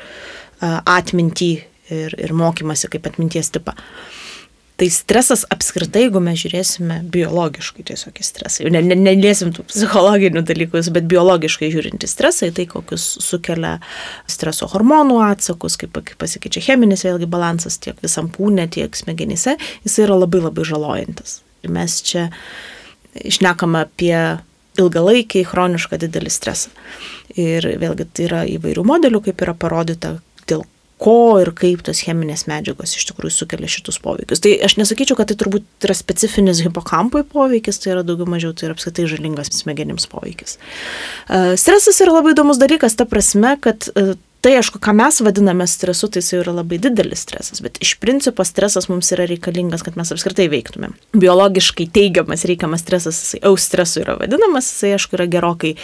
atmintį ir, ir mokymasi kaip atminties tipą. Uh, Tai stresas apskritai, jeigu mes žiūrėsime biologiškai tiesiog į stresą, ne, ne, neliesim tų psichologinių dalykus, bet biologiškai žiūrint į stresą, į tai kokius sukelia streso hormonų atsakus, kaip, kaip pasikeičia cheminis vėlgi balansas tiek visam kūne, tiek smegenyse, jis yra labai labai žalojantis. Ir mes čia išnekame apie ilgalaikį chronišką didelį stresą. Ir vėlgi tai yra įvairių modelių, kaip yra parodyta, ko ir kaip tos cheminės medžiagos iš tikrųjų sukelia šitus poveikius. Tai aš nesakyčiau, kad tai turbūt yra specifinis hipokampui poveikis, tai yra daugiau mažiau, tai yra apskritai žalingas smegenims poveikis. E, stresas yra labai įdomus dalykas, ta prasme, kad e, Tai aišku, ką mes vadiname stresu, tai jis yra labai didelis stresas, bet iš principo stresas mums yra reikalingas, kad mes apskritai veiktumėm. Biologiškai teigiamas reikiamas stresas, jisai eustresu yra vadinamas, jisai aišku yra gerokai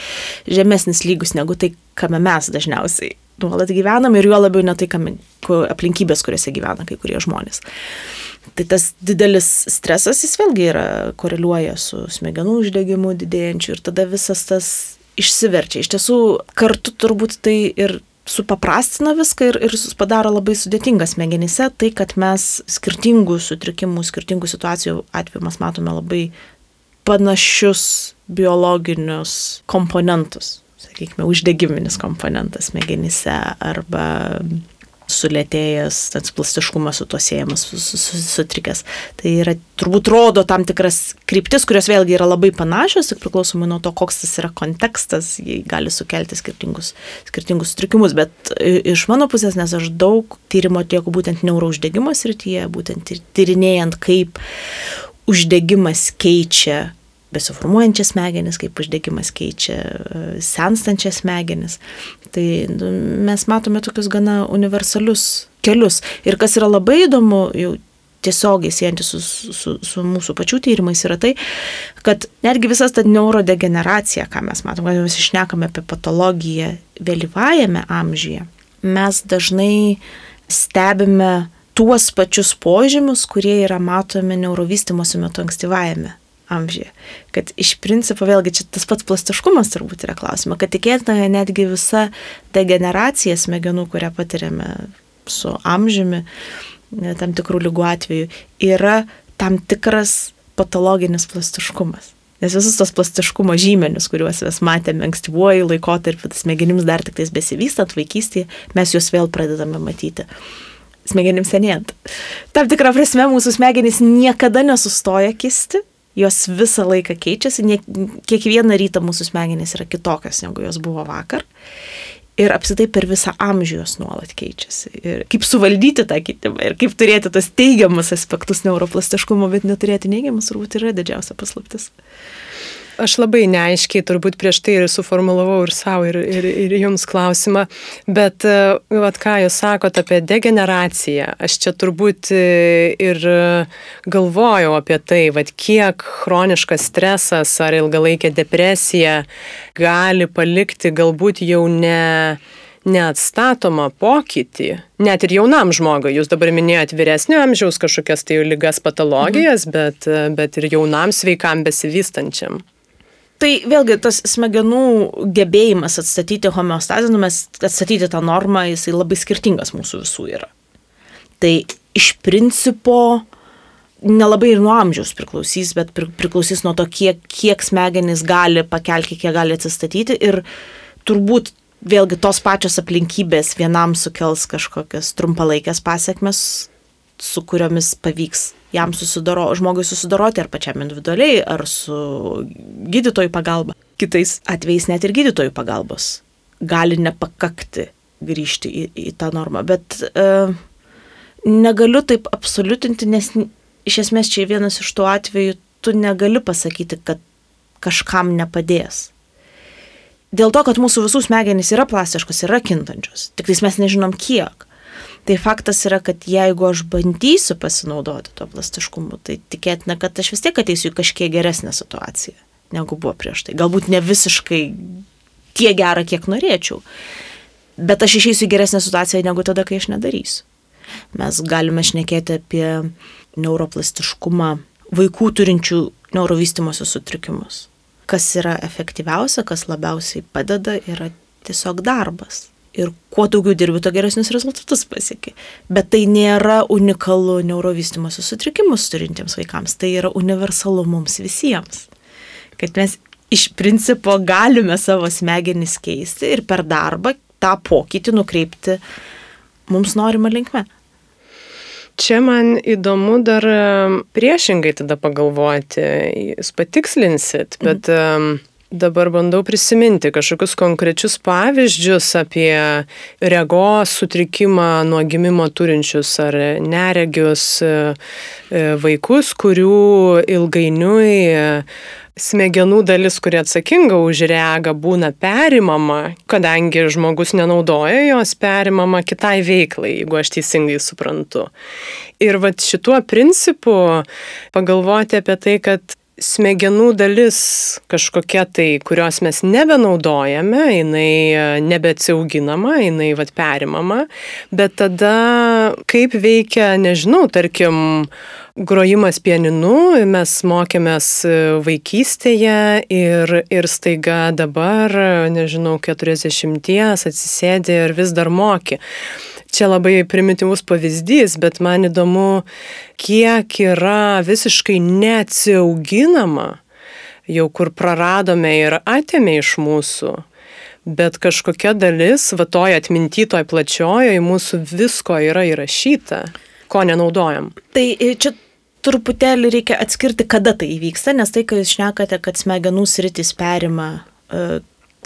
žemesnis lygus negu tai, kame mes dažniausiai nuolat gyvenam ir juo labiau ne tai, kam, aplinkybės, kuriuose gyvena kai kurie žmonės. Tai tas didelis stresas, jis vėlgi yra koreliuoja su smegenų uždegimu didėjančiu ir tada visas tas išsiverčia. Iš tiesų, kartu turbūt tai ir supaprastina viską ir, ir padaro labai sudėtingą smegenyse, tai kad mes skirtingų sutrikimų, skirtingų situacijų atveju mes matome labai panašius biologinius komponentus sakykime, uždegiminis komponentas smegenyse arba sulėtėjęs, tas plastiškumas su to siejamas, sutrikęs. Tai yra, turbūt rodo tam tikras kryptis, kurios vėlgi yra labai panašios, tik priklausomai nuo to, koks tas yra kontekstas, jie gali sukelti skirtingus, skirtingus sutrikimus. Bet iš mano pusės, nes aš daug tyrimo atlieku būtent neurouždegimo srityje, būtent tyrinėjant, kaip uždegimas keičia besiformuojančias smegenis, kaip uždegimas keičia e, senstančias smegenis. Tai nu, mes matome tokius gana universalius kelius. Ir kas yra labai įdomu, jau tiesiogiai siejantį su, su, su mūsų pačių tyrimais, yra tai, kad netgi visas ta neurodegeneracija, ką mes matome, kad mes išnekame apie patologiją vėlyvajame amžiuje, mes dažnai stebime tuos pačius požymius, kurie yra matomi neurovystimosi metu ankstyvajame amžiuje. Kad iš principo vėlgi čia tas pats plastiškumas turbūt yra klausima, kad tikėtina netgi visa degeneracija smegenų, kurią patiriame su amžiumi, tam tikrų lygų atveju, yra tam tikras patologinis plastiškumas. Nes visus tos plastiškumo žymenius, kuriuos mes matėme ankstyvuoju laikotarpiu, smegenims dar tik tais besivystant vaikystėje, mes juos vėl pradedame matyti smegenims senėjant. Tam tikrą prasme mūsų smegenys niekada nesustoja kisti, jos visą laiką keičiasi, ne, kiekvieną rytą mūsų smegenys yra kitokios negu jos buvo vakar. Ir apsitai per visą amžių jos nuolat keičiasi. Ir kaip suvaldyti tą kitimą ir kaip turėti tos teigiamus aspektus neuroplastiškumo, bet neturėti neigiamus, turbūt yra didžiausia paslaptis. Aš labai neaiškiai turbūt prieš tai ir suformulavau ir savo, ir, ir, ir jums klausimą, bet e, vat, ką jūs sakote apie degeneraciją, aš čia turbūt e, ir galvojau apie tai, vat, kiek chroniškas stresas ar ilgalaikė depresija gali palikti galbūt jau ne neatstatomą pokytį, net ir jaunam žmogui, jūs dabar minėjot vyresnio amžiaus kažkokias tai lygas patologijas, mhm. bet, bet ir jaunam sveikam besivystančiam. Tai vėlgi tas smegenų gebėjimas atstatyti homeostazę, nu mes atstatyti tą normą, jisai labai skirtingas mūsų visų yra. Tai iš principo nelabai ir nuo amžiaus priklausys, bet priklausys nuo to, kiek, kiek smegenys gali pakelti, kiek gali atsistatyti ir turbūt vėlgi tos pačios aplinkybės vienam sukels kažkokias trumpalaikės pasiekmes, su kuriomis pavyks jam susidaro, žmogui susidoroti ar pačiam individualiai, ar su gydytojų pagalba. Kitais atvejais net ir gydytojų pagalbos gali nepakakti grįžti į, į tą normą. Bet e, negaliu taip absoliutinti, nes iš esmės čia vienas iš tų atvejų, tu negali pasakyti, kad kažkam nepadės. Dėl to, kad mūsų visų smegenys yra plastiškos, yra kintančios, tik tais mes nežinom kiek. Tai faktas yra, kad jeigu aš bandysiu pasinaudoti to plastiškumu, tai tikėtina, kad aš vis tiek ateisiu į kažkiek geresnę situaciją, negu buvo prieš tai. Galbūt ne visiškai tiek gerą, kiek norėčiau, bet aš išeisiu į geresnę situaciją negu tada, kai aš nedarysiu. Mes galime šnekėti apie neuroplastiškumą vaikų turinčių neurovystimosi sutrikimus. Kas yra efektyviausia, kas labiausiai padeda, yra tiesiog darbas ir kuo daugiau dirbi, to geresnius rezultatus pasieki. Bet tai nėra unikalu neurovystimosi sutrikimus turintiems vaikams, tai yra universalu mums visiems. Kad mes iš principo galime savo smegenis keisti ir per darbą tą pokytį nukreipti mums norimą linkmę. Čia man įdomu dar priešingai tada pagalvoti, jūs patikslinsit, bet mhm. Dabar bandau prisiminti kažkokius konkrečius pavyzdžius apie regos sutrikimą nuo gimimo turinčius ar neregius e, vaikus, kurių ilgainiui smegenų dalis, kuri atsakinga už regą, būna perimama, kadangi žmogus nenaudoja jos perimama kitai veiklai, jeigu aš teisingai suprantu. Ir va šituo principu pagalvoti apie tai, kad smegenų dalis kažkokia tai, kurios mes nebenaudojame, jinai e, nebeatsiauginama, jinai vad perimama, bet tada kaip veikia, nežinau, tarkim, grojimas pianinu, mes mokėmės e, vaikystėje ir, ir staiga dabar, nežinau, 40 atsisėdė ir vis dar moki čia labai primityvus pavyzdys, bet man įdomu, kiek yra visiškai neatsiauginama, jau kur praradome ir atėmė iš mūsų. Bet kažkokia dalis, va toj atmintytoj plačiojoje mūsų visko yra įrašyta, ko nenaudojam. Tai e, čia truputėlį reikia atskirti, kada tai įvyksta, nes tai, kai jūs šnekate, kad smegenų sritis perima uh,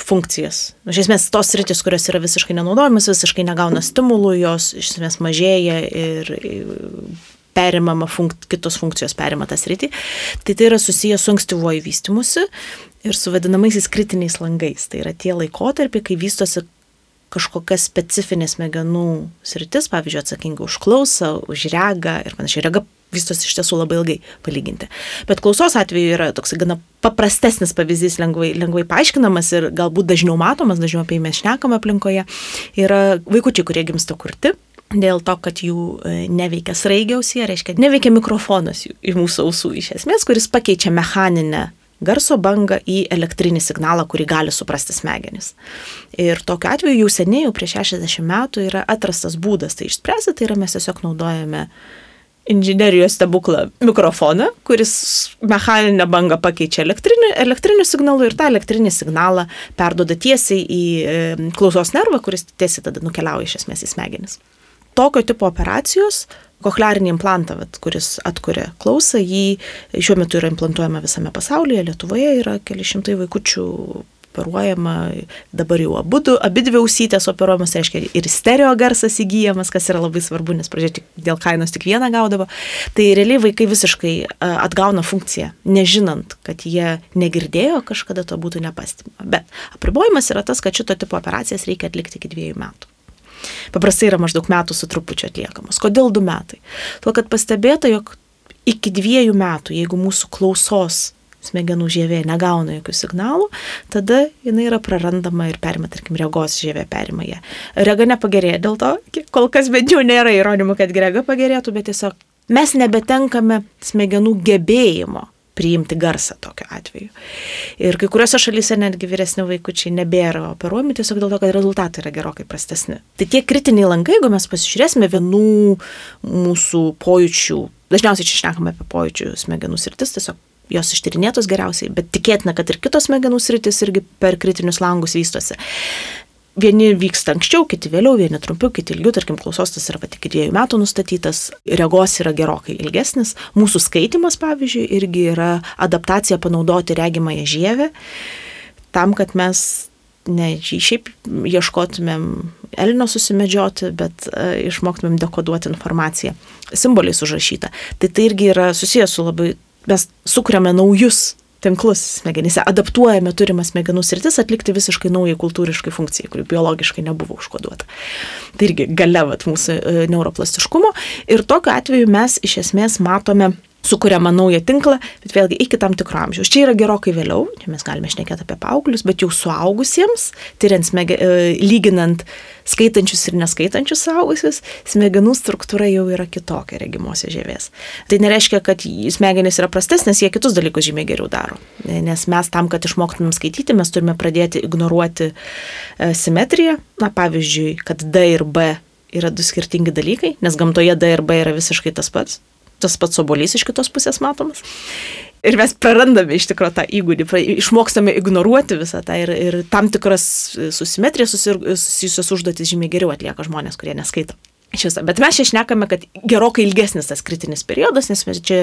funkcijas. Iš esmės, tos sritis, kurios yra visiškai nenaudojamas, visiškai negauna stimulų, jos iš esmės mažėja ir perimama, funk, kitos funkcijos perima tą sritį. Tai tai yra susijęs su ankstyvuoju vystimusi ir su vadinamaisiais kritiniais langais. Tai yra tie laikotarpiai, kai vystosi kažkokia specifinė smegenų sritis, pavyzdžiui, atsakinga už klausą, už regą ir panašiai. Rega vystosi iš tiesų labai ilgai palyginti. Bet klausos atveju yra toks gana paprastesnis pavyzdys, lengvai, lengvai paaiškinamas ir galbūt dažniau matomas, dažniau apie jį mes šnekam aplinkoje, yra vaikučiai, kurie gimsta kurti. Dėl to, kad jų e, neveikia sraigiausiai, reiškia, neveikia mikrofonas į mūsų ausų iš esmės, kuris pakeičia mechaninę garso bangą į elektrinį signalą, kurį gali suprasti smegenys. Ir tokiu atveju jau seniai, jau prieš 60 metų yra atrastas būdas tai išspręsti, tai yra mes tiesiog naudojame uh, inžinerijos stebuklą mikrofoną, kuris mechaninę bangą pakeičia elektriniu, elektriniu signalu ir tą elektrinį signalą perdoda tiesiai į klausos nervą, kuris tiesiai tada nukeliauja iš esmės į smegenis. Tokio tipo operacijos, kochlearinį implantą, vat, kuris atkuria klausą, jį šiuo metu yra implantuojama visame pasaulyje, Lietuvoje yra keli šimtai vaikučių operuojama, dabar jau abu, abi dvi ausytės operuojamas, tai reiškia ir stereo garsas įgyjamas, kas yra labai svarbu, nes pradžioje dėl kainos tik vieną gaudavo. Tai realiai vaikai visiškai atgauna funkciją, nežinant, kad jie negirdėjo, kažkada to būtų nepastebima. Bet apribojimas yra tas, kad šito tipo operacijas reikia atlikti iki dviejų metų. Paprastai yra maždaug metų su trupučiu atliekamos. Kodėl du metai? Tuo, kad pastebėta, jog iki dviejų metų, jeigu mūsų klausos smegenų žievė negauna jokių signalų, tada jinai yra prarandama ir perima, tarkim, regos žievė perima ją. Rega nepagerėja dėl to, kol kas bent jau nėra įrodymų, kad rega pagerėtų, bet tiesiog mes nebetenkame smegenų gebėjimo priimti garsą tokiu atveju. Ir kai kuriuose šalyse netgi vyresni vaikučiai nebėra operuojami tiesiog dėl to, kad rezultatai yra gerokai prastesni. Tai tie kritiniai langai, jeigu mes pasižiūrėsime vienų mūsų pojūčių, dažniausiai čia šnekame apie pojūčių smegenų sritis, tiesiog jos ištyrinėtos geriausiai, bet tikėtina, kad ir kitos smegenų sritis irgi per kritinius langus vystosi. Vieni vyksta anksčiau, kiti vėliau, vieni trumpiau, kiti ilgiau, tarkim, klausos tas yra pat iki dviejų metų nustatytas, regos yra gerokai ilgesnis, mūsų skaitimas, pavyzdžiui, irgi yra adaptacija panaudoti regimąją žievę, tam, kad mes ne šiaip ieškotumėm elnio susimedžioti, bet uh, išmoktumėm dekoduoti informaciją, simboliais užrašytą. Tai tai irgi yra susijęs su labai, mes sukuriame naujus tinklus smegenyse, adaptuojame turimas smegenų sritis atlikti visiškai naujai kultūriškai funkcijai, kuri biologiškai nebuvo užkoduota. Tai irgi galevat mūsų e, neuroplastiškumo ir tokiu atveju mes iš esmės matome sukuriama naują tinklą, bet vėlgi iki tam tikro amžiaus. Čia yra gerokai vėliau, čia mes galime šnekėti apie paauglius, bet jau suaugusiems, tyriant, smege, e, lyginant skaitančius ir neskaitančius suaugusius, smegenų struktūra jau yra kitokia regimosios žievės. Tai nereiškia, kad smegenys yra prastesnės, jie kitus dalykus žymiai geriau daro. Nes mes tam, kad išmoktumėm skaityti, mes turime pradėti ignoruoti e, simetriją. Na, pavyzdžiui, kad D ir B yra du skirtingi dalykai, nes gamtoje D ir B yra visiškai tas pats tas pats obolys iš kitos pusės matomas. Ir mes prarandame iš tikrųjų tą įgūdį, išmokstame ignoruoti visą tą ir, ir tam tikras susimetrijas susijusios užduotis žymiai geriau atlieka žmonės, kurie neskaito. Šis, bet mes čia šnekame, kad gerokai ilgesnis tas kritinis periodas, nes mes čia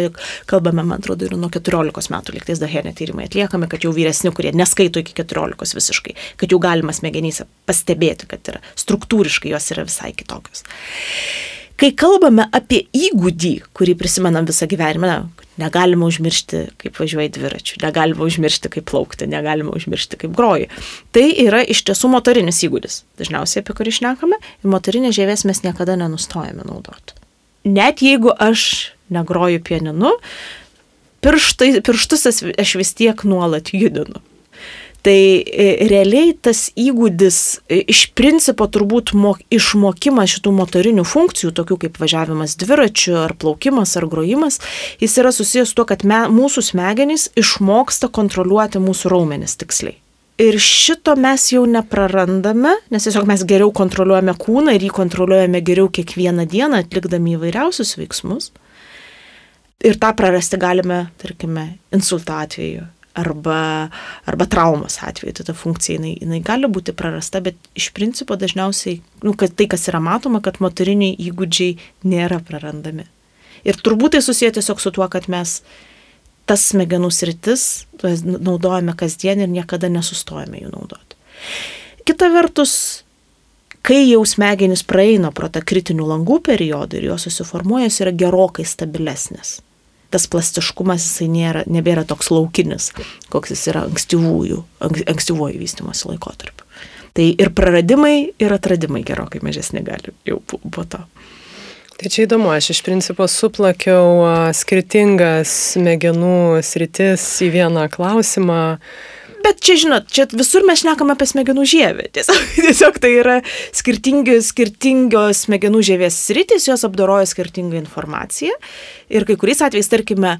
kalbame, man atrodo, ir nuo 14 metų liktais dahenė tyrimai atliekami, kad jau vyresni, kurie neskaito iki 14 visiškai, kad jau galima smegenyse pastebėti, kad yra struktūriškai jos yra visai kitokios. Kai kalbame apie įgūdį, kurį prisimenam visą gyvenimą, negalima užmiršti, kaip važiuoji dviračiu, negalima užmiršti, kaip plaukti, negalima užmiršti, kaip groji. Tai yra iš tiesų motorinis įgūdis, dažniausiai apie kurį šnekame, ir motorinės žievės mes niekada nenustojame naudoti. Net jeigu aš negroju pieninu, pirštai, pirštus aš vis tiek nuolat judinu. Tai e, realiai tas įgūdis e, iš principo turbūt mok, išmokimas šitų motorinių funkcijų, tokių kaip važiavimas dviračiu ar plaukimas ar grojimas, jis yra susijęs su to, kad me, mūsų smegenys išmoksta kontroliuoti mūsų raumenis tiksliai. Ir šito mes jau neprarandame, nes tiesiog mes geriau kontroliuojame kūną ir jį kontroliuojame geriau kiekvieną dieną, atlikdami įvairiausius veiksmus. Ir tą prarasti galime, tarkime, insulto atveju arba, arba traumos atveju, tai ta funkcija jinai, jinai gali būti prarasta, bet iš principo dažniausiai, nu, kad tai, kas yra matoma, kad motoriniai įgūdžiai nėra prarandami. Ir turbūt tai susiję tiesiog su tuo, kad mes tas smegenų sritis naudojame kasdien ir niekada nesustojame jų naudoti. Kita vertus, kai jau smegenys praeina pro tą kritinių langų periodą ir jos susiformuoja, jos yra gerokai stabilesnės tas plastiškumas jisai nėra, nebėra toks laukinis, koks jis yra ankstyvųjų, ankstyvuoju vystimosi laikotarpiu. Tai ir praradimai, ir atradimai gerokai mažesni gali jau po to. Tai čia įdomu, aš iš principo suplakiau skirtingas smegenų sritis į vieną klausimą bet čia, žinot, čia visur mes šnekame apie smegenų žievę. Tiesiog, tiesiog tai yra skirtingi, skirtingos smegenų žievės sritis, jos apdoroja skirtingą informaciją. Ir kai kuriais atvejais, tarkime,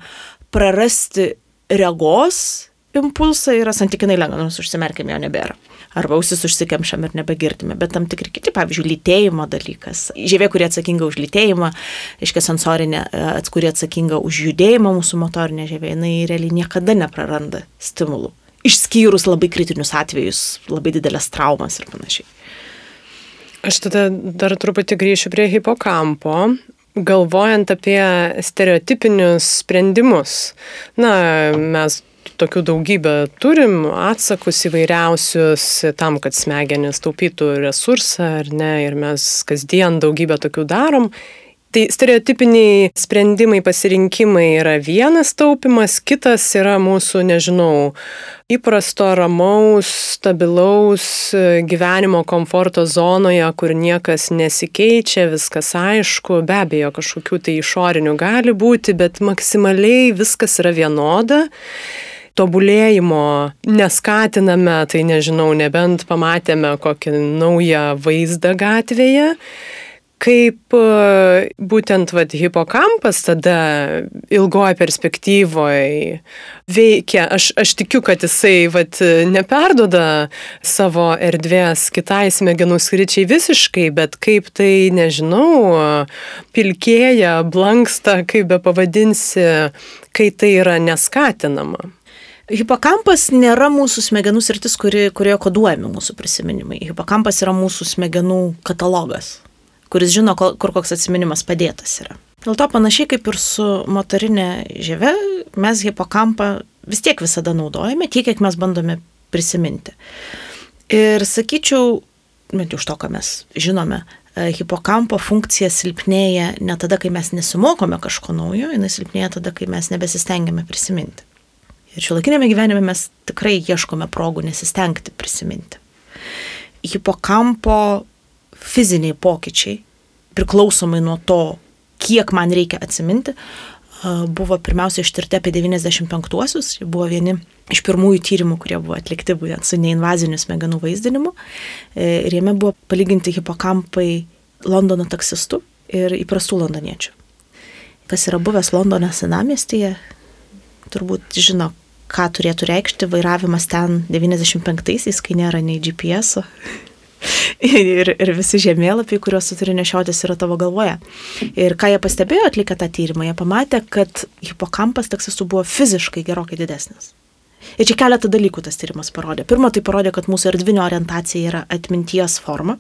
prarasti regos impulsą yra santykinai lengva, nors užsimerkime jo nebėra. Arba ausis užsikemšam ir nebegirdime, bet tam tikri kiti, pavyzdžiui, lytėjimo dalykas. Žievė, kurie atsakinga už lytėjimą, aiškiai sensorinė, kuri atsakinga už judėjimą mūsų motorinė žievė, jinai realiai niekada nepraranda stimulų išskyrus labai kritinius atvejus, labai didelės traumas ir panašiai. Aš tada dar truputį grįšiu prie hipokampo, galvojant apie stereotipinius sprendimus. Na, mes tokių daugybę turim atsakus įvairiausius tam, kad smegenis taupytų resursą ar ne, ir mes kasdien daugybę tokių darom. Tai stereotipiniai sprendimai, pasirinkimai yra vienas taupimas, kitas yra mūsų, nežinau, įprasto, ramaus, stabilaus gyvenimo komforto zonoje, kur niekas nesikeičia, viskas aišku, be abejo, kažkokių tai išorinių gali būti, bet maksimaliai viskas yra vienoda. Tobulėjimo neskatiname, tai nežinau, nebent pamatėme kokį naują vaizdą gatvėje, kaip e, būtent vat, hipokampas tada ilgoje perspektyvoje veikia. Aš, aš tikiu, kad jisai vat, neperdoda savo erdvės kitai smegenų skričiai visiškai, bet kaip tai, nežinau, pilkėja, blanksta, kaip be pavadinsi, kai tai yra neskatinama. Hipokampas nėra mūsų smegenų sritis, kuri, kurioje koduojami mūsų prisiminimai. Hipokampas yra mūsų smegenų katalogas kuris žino, kur koks atsiminimas padėtas yra. Dėl to panašiai kaip ir su motorinė žieve, mes hipokampą vis tiek visada naudojame, tiek, kiek mes bandome prisiminti. Ir sakyčiau, bent jau iš to, ką mes žinome, e, hipokampo funkcija silpnėja ne tada, kai mes nesimokome kažko naujo, jinai silpnėja tada, kai mes nebesistengiame prisiminti. Ir šiuolaikinėme gyvenime mes tikrai ieškome progų nesistengti prisiminti. Hipokampo fiziniai pokyčiai, priklausomai nuo to, kiek man reikia atsiminti, buvo pirmiausia ištirti apie 95-uosius. Jie buvo vieni iš pirmųjų tyrimų, kurie buvo atlikti būtent su neinvaziniu smegenų vaizdinimu. E, ir jame buvo palyginti hipokampai Londono taksistų ir įprastų londoniečių. Kas yra buvęs Londono senamiestyje, turbūt žino, ką turėtų reikšti vairavimas ten 95-aisiais, kai nėra nei GPS, ir, ir visi žemėlapiai, kuriuos tu turi nešiotis, yra tavo galvoje. Ir ką jie pastebėjo atlikę tą tyrimą, jie pamatė, kad hipokampas taksistų buvo fiziškai gerokai didesnis. Ir čia keletą dalykų tas tyrimas parodė. Pirma, tai parodė, kad mūsų erdvinio orientacija yra atminties forma,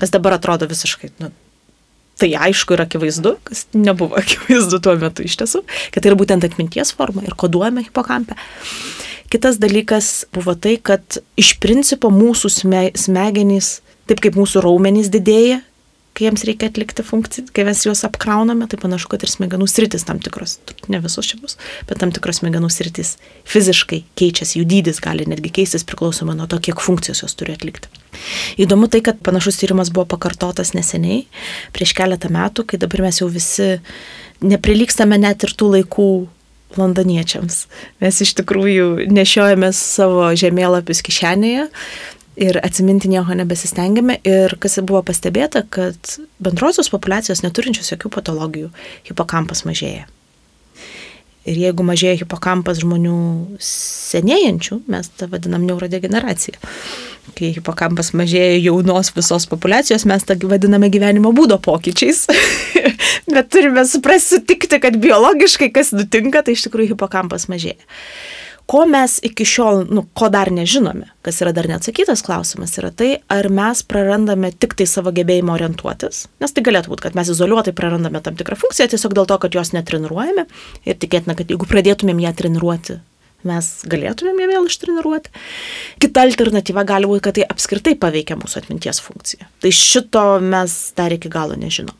kas dabar atrodo visiškai, nu, tai aišku ir akivaizdu, kas nebuvo akivaizdu tuo metu iš tiesų, kad tai yra būtent atminties forma ir koduojame hipokampę. Kitas dalykas buvo tai, kad iš principo mūsų smegenys, taip kaip mūsų raumenys didėja, kai jiems reikia atlikti funkciją, kai mes juos apkrauname, tai panašu, kad ir smegenų sritis tam tikros, ne visos čia bus, bet tam tikros smegenų sritis fiziškai keičiasi, jų dydis gali netgi keistis priklausomai nuo to, kiek funkcijos jos turi atlikti. Įdomu tai, kad panašus tyrimas buvo pakartotas neseniai, prieš keletą metų, kai dabar mes jau visi neprilykstame net ir tų laikų londoniečiams. Mes iš tikrųjų nešiojame savo žemėlapius kišenėje ir atsiminti nieko nebesistengiame. Ir kas buvo pastebėta, kad bendrosios populacijos neturinčios jokių patologijų hipokampas mažėja. Ir jeigu mažėja hipokampas žmonių senėjančių, mes tą vadinam neurodegeneracija. Kai hipokampas mažėja jaunos visos populacijos, mes tą vadiname gyvenimo būdo pokyčiais. Bet turime suprasti, sutikti, kad biologiškai kas nutinka, tai iš tikrųjų hipokampas mažėja. Ko mes iki šiol, nu, ko dar nežinome, kas yra dar neatsakytas klausimas, yra tai, ar mes prarandame tik tai savo gebėjimą orientuotis, nes tai galėtų būti, kad mes izoliuotai prarandame tam tikrą funkciją tiesiog dėl to, kad jos netreniruojame ir tikėtina, kad jeigu pradėtumėm ją treniruoti, mes galėtumėm ją vėl ištreniruoti. Kita alternatyva gali būti, kad tai apskritai paveikia mūsų atminties funkciją. Tai šito mes dar iki galo nežinom.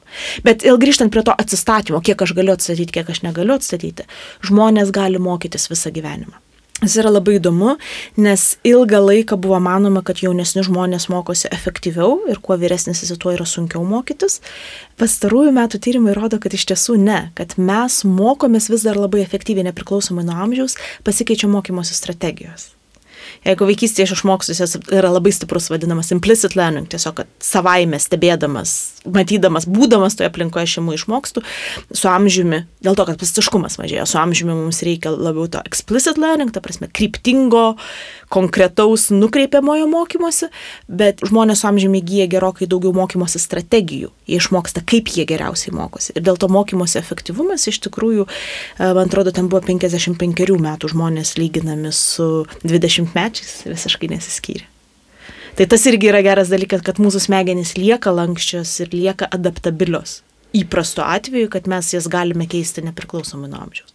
Bet il grįžtant prie to atsistatymo, kiek aš galiu atstatyti, kiek aš negaliu atstatyti, žmonės gali mokytis visą gyvenimą. Jis yra labai įdomu, nes ilgą laiką buvo manoma, kad jaunesni žmonės mokosi efektyviau ir kuo vyresnis esi, tuo yra sunkiau mokytis. Pastarųjų metų tyrimai rodo, kad iš tiesų ne, kad mes mokomės vis dar labai efektyviai nepriklausomai nuo amžiaus, pasikeičia mokymosi strategijos. Jeigu vaikystėje aš išmokstu, jis yra labai stiprus vadinamas implicit learning, tiesiog kad savaime stebėdamas, matydamas, būdamas toje aplinkoje aš imu išmokstu, su amžiumi, dėl to, kad plastiškumas mažėja, su amžiumi mums reikia labiau to explicit learning, ta prasme, kryptingo, konkretaus, nukreipiamojo mokymosi, bet žmonės su amžiumi įgyja gerokai daugiau mokymosi strategijų, jie išmoksta, kaip jie geriausiai mokosi. Ir dėl to mokymosi efektyvumas iš tikrųjų, e, man atrodo, ten buvo 55 metų žmonės lyginami su 20 metų trečias visiškai nesiskyrė. Tai tas irgi yra geras dalykas, kad mūsų smegenys lieka lankščios ir lieka adaptabilios. Įprasto atveju, kad mes jas galime keisti nepriklausomai nuo amžiaus.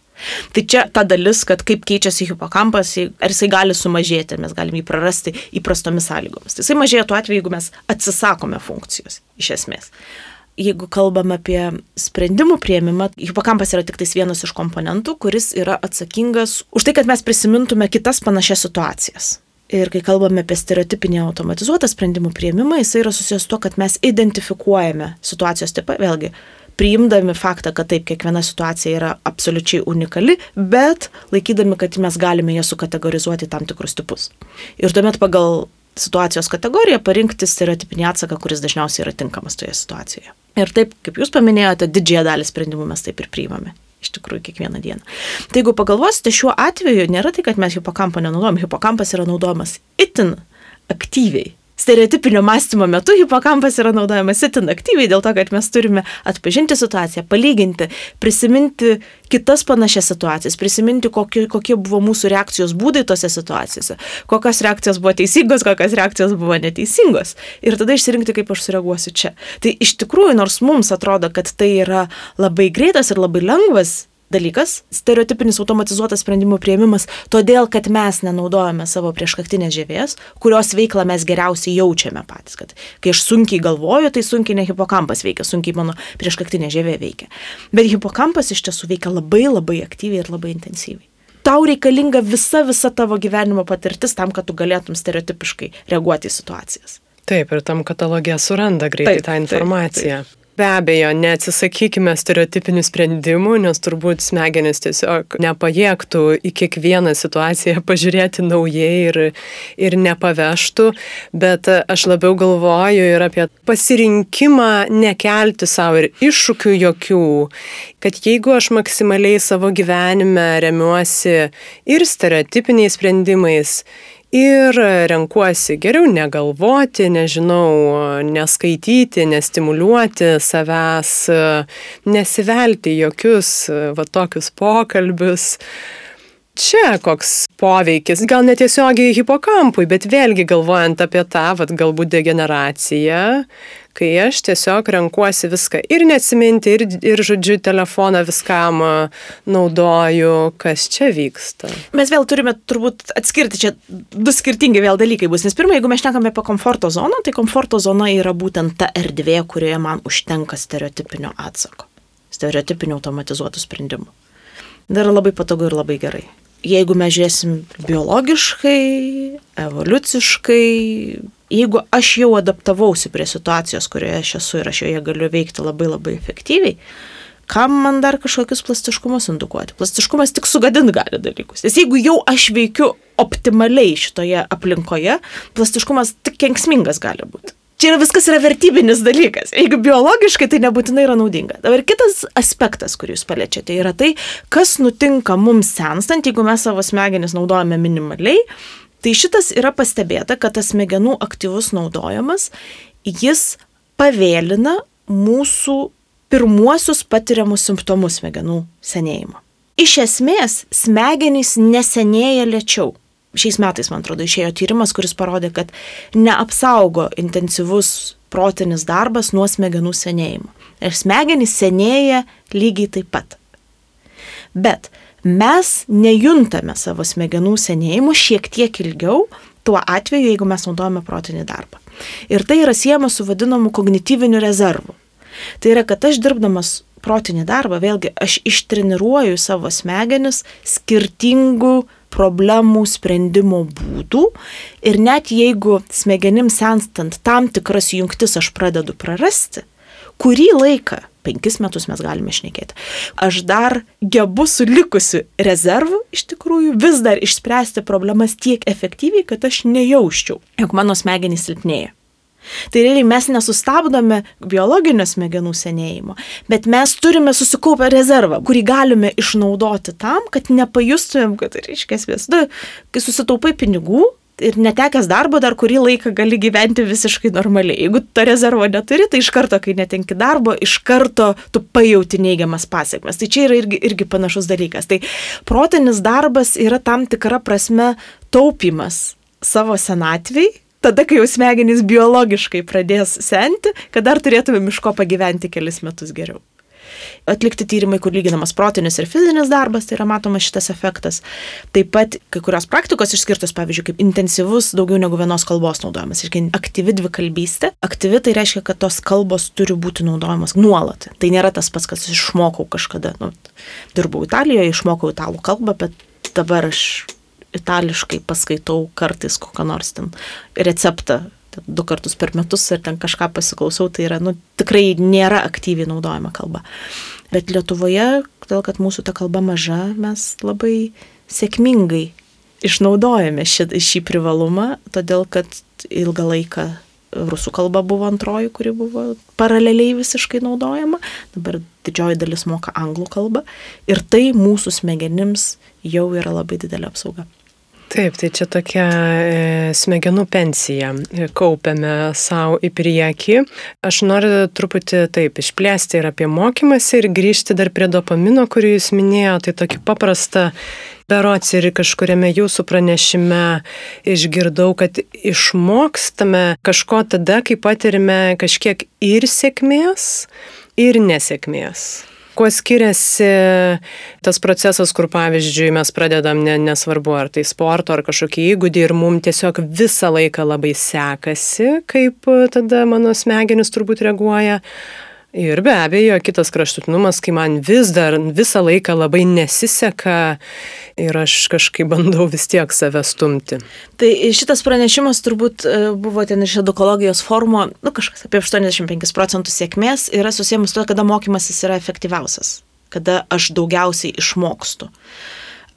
Tai čia ta dalis, kad kaip keičiasi hipokampas, ar jisai gali sumažėti, mes galime jį prarasti įprastomis sąlygomis. Tai jisai mažėja tuo atveju, jeigu mes atsisakome funkcijos, iš esmės. Jeigu kalbam apie sprendimų prieimimą, hipokampas yra tik vienas iš komponentų, kuris yra atsakingas už tai, kad mes prisimintume kitas panašias situacijas. Ir kai kalbame apie stereotipinį automatizuotą sprendimų prieimimą, jisai yra susijęs su to, kad mes identifikuojame situacijos tipą, vėlgi, priimdami faktą, kad taip, kiekviena situacija yra absoliučiai unikali, bet laikydami, kad mes galime ją sukategorizuoti tam tikrus tipus. Ir tuomet pagal situacijos kategoriją parinkti stereotipinį atsaką, kuris dažniausiai yra tinkamas toje situacijoje. Ir taip, kaip jūs paminėjote, didžiąją dalį sprendimų mes taip ir priimame. Iš tikrųjų, kiekvieną dieną. Tai jeigu pagalvosite, šiuo atveju nėra tai, kad mes hipokampą nenaudojam. Hipokampas yra naudojamas itin aktyviai stereotipinio mąstymo metu hipokampas yra naudojamas itin aktyviai dėl to, kad mes turime atpažinti situaciją, palyginti, prisiminti kitas panašias situacijas, prisiminti, kokie, kokie buvo mūsų reakcijos būdai tose situacijose, kokios reakcijos buvo teisingos, kokios reakcijos buvo neteisingos ir tada išsirinkti, kaip aš sureaguosiu čia. Tai iš tikrųjų, nors mums atrodo, kad tai yra labai greitas ir labai lengvas dalykas - stereotipinis automatizuotas sprendimų prieimimas, todėl kad mes nenaudojame savo prieškaktinės žievės, kurios veiklą mes geriausiai jaučiame patys. Kad kai aš sunkiai galvoju, tai sunkiai ne hipokampas veikia, sunkiai mano prieškaktinė žievė veikia. Bet hipokampas iš tiesų veikia labai labai aktyviai ir labai intensyviai. Tau reikalinga visa visa tavo gyvenimo patirtis tam, kad tu galėtum stereotipiškai reaguoti į situacijas. Taip, ir tam katalogė suranda greitai taip, tą informaciją. Taip, taip. Be abejo, neatsisakykime stereotipinių sprendimų, nes turbūt smegenis tiesiog nepajėgtų į kiekvieną situaciją pažiūrėti naujai ir, ir nepavežtų, bet aš labiau galvoju ir apie pasirinkimą nekelti savo ir iššūkių jokių, kad jeigu aš maksimaliai savo gyvenime remiuosi ir stereotipiniais sprendimais, ir renkuosi geriau negalvoti, nežinau, neskaityti, nestimuliuoti savęs, nesivelti jokius va tokius pokalbius. Čia koks poveikis, gal netiesiogiai hipokampui, bet vėlgi galvojant apie tą, vad galbūt degeneraciją, kai aš tiesiog renkuosi viską ir neatsiminti, ir, ir žodžiu, telefoną viskam naudoju, kas čia vyksta. Mes vėl turime turbūt atskirti, čia du skirtingi vėl dalykai bus, nes pirmą, jeigu mes šnekame apie komforto zoną, tai komforto zona yra būtent ta erdvė, kurioje man užtenka stereotipinio atsako, stereotipinio automatizuotų sprendimų. Dar labai patogu ir labai gerai jeigu mes žiūrėsim biologiškai, evoliuciškai, jeigu aš jau adaptavausi prie situacijos, kurioje aš esu ir aš joje galiu veikti labai labai efektyviai, kam man dar kažkokius plastiškumus indukuoti? Plastiškumas tik sugadint gali dalykus. Nes jeigu jau aš veikiu optimaliai šitoje aplinkoje, plastiškumas tik kenksmingas gali būti. Čia yra viskas yra vertybinis dalykas. Jeigu biologiškai tai nebūtinai yra naudinga. Dabar kitas aspektas, kurį jūs paliečiate, yra tai, kas nutinka mums senstant, jeigu mes savo smegenis naudojame minimaliai. Tai šitas yra pastebėta, kad tas smegenų aktyvus naudojimas, jis pavėlina mūsų pirmuosius patiriamus simptomus smegenų senėjimo. Iš esmės, smegenys nesenėja lėčiau šiais metais, man atrodo, išėjo tyrimas, kuris parodė, kad neapsaugo intensyvus protinis darbas nuo smegenų senėjimo. Ir smegenys senėja lygiai taip pat. Bet mes nejuntame savo smegenų senėjimo šiek tiek ilgiau, tuo atveju, jeigu mes naudojame protinį darbą. Ir tai yra siejama su vadinamu kognityviniu rezervu. Tai yra, kad aš dirbdamas protinį darbą, vėlgi aš ištreniruoju savo smegenis skirtingų problemų sprendimo būdų ir net jeigu smegenim senstant tam tikras jungtis aš pradedu prarasti, kurį laiką, penkis metus mes galime šnekėti, aš dar gebu su likusiu rezervu iš tikrųjų vis dar išspręsti problemas tiek efektyviai, kad aš nejauščiau, jog mano smegenys silpnėja. Tai realiai mes nesustabdome biologinio smegenų senėjimo, bet mes turime susikaupę rezervą, kurį galime išnaudoti tam, kad nepajustumėm, kad, reiškia, vėsdu, kai susitaupai pinigų, ir netekęs darbo dar kurį laiką gali gyventi visiškai normaliai. Jeigu to rezervo neturi, tai iš karto, kai netenki darbo, iš karto tu pajauti neigiamas pasiekmes. Tai čia yra irgi, irgi panašus dalykas. Tai protinis darbas yra tam tikra prasme taupimas savo senatviai tada, kai jau smegenys biologiškai pradės senti, kad dar turėtumėm iš ko pagyventi kelis metus geriau. Atlikti tyrimai, kur lyginamas protinis ir fizinis darbas, tai yra matomas šitas efektas. Taip pat kai kurios praktikos išskirtos, pavyzdžiui, kaip intensyvus daugiau negu vienos kalbos naudojimas. Iškai aktyvi dvikalbystė. Aktyvi tai reiškia, kad tos kalbos turi būti naudojamos nuolat. Tai nėra tas pats, kas išmokau kažkada. Nu, dirbau Italijoje, išmokau italų kalbą, bet dabar aš itališkai paskaitau kartais kokią nors ten receptą du kartus per metus ir ten kažką pasiklausau, tai yra, nu, tikrai nėra aktyviai naudojama kalba. Bet Lietuvoje, todėl kad mūsų ta kalba maža, mes labai sėkmingai išnaudojame šį, šį privalumą, todėl kad ilgą laiką rusų kalba buvo antroji, kuri buvo paraleliai visiškai naudojama, dabar didžioji dalis moka anglų kalbą ir tai mūsų smegenims jau yra labai didelė apsauga. Taip, tai čia tokia e, smegenų pensija. Kaupiame savo į priekį. Aš noriu truputį taip išplėsti ir apie mokymąsi ir grįžti dar prie dopamino, kurį jūs minėjote. Tai tokį paprastą berots ir kažkuriame jūsų pranešime išgirdau, kad išmokstame kažko tada, kai patirime kažkiek ir sėkmės, ir nesėkmės kuo skiriasi tas procesas, kur pavyzdžiui mes pradedam, ne, nesvarbu ar tai sporto ar kažkokį įgūdį ir mums tiesiog visą laiką labai sekasi, kaip tada mano smegenis turbūt reaguoja. Ir be abejo, kitas kraštutinumas, kai man vis dar visą laiką labai nesiseka ir aš kažkaip bandau vis tiek save stumti. Tai šitas pranešimas turbūt e, buvo ten iš edukologijos formo, nu kažkas apie 85 procentų sėkmės yra susijęs su to, kada mokymasis yra efektyviausias, kada aš daugiausiai išmokstu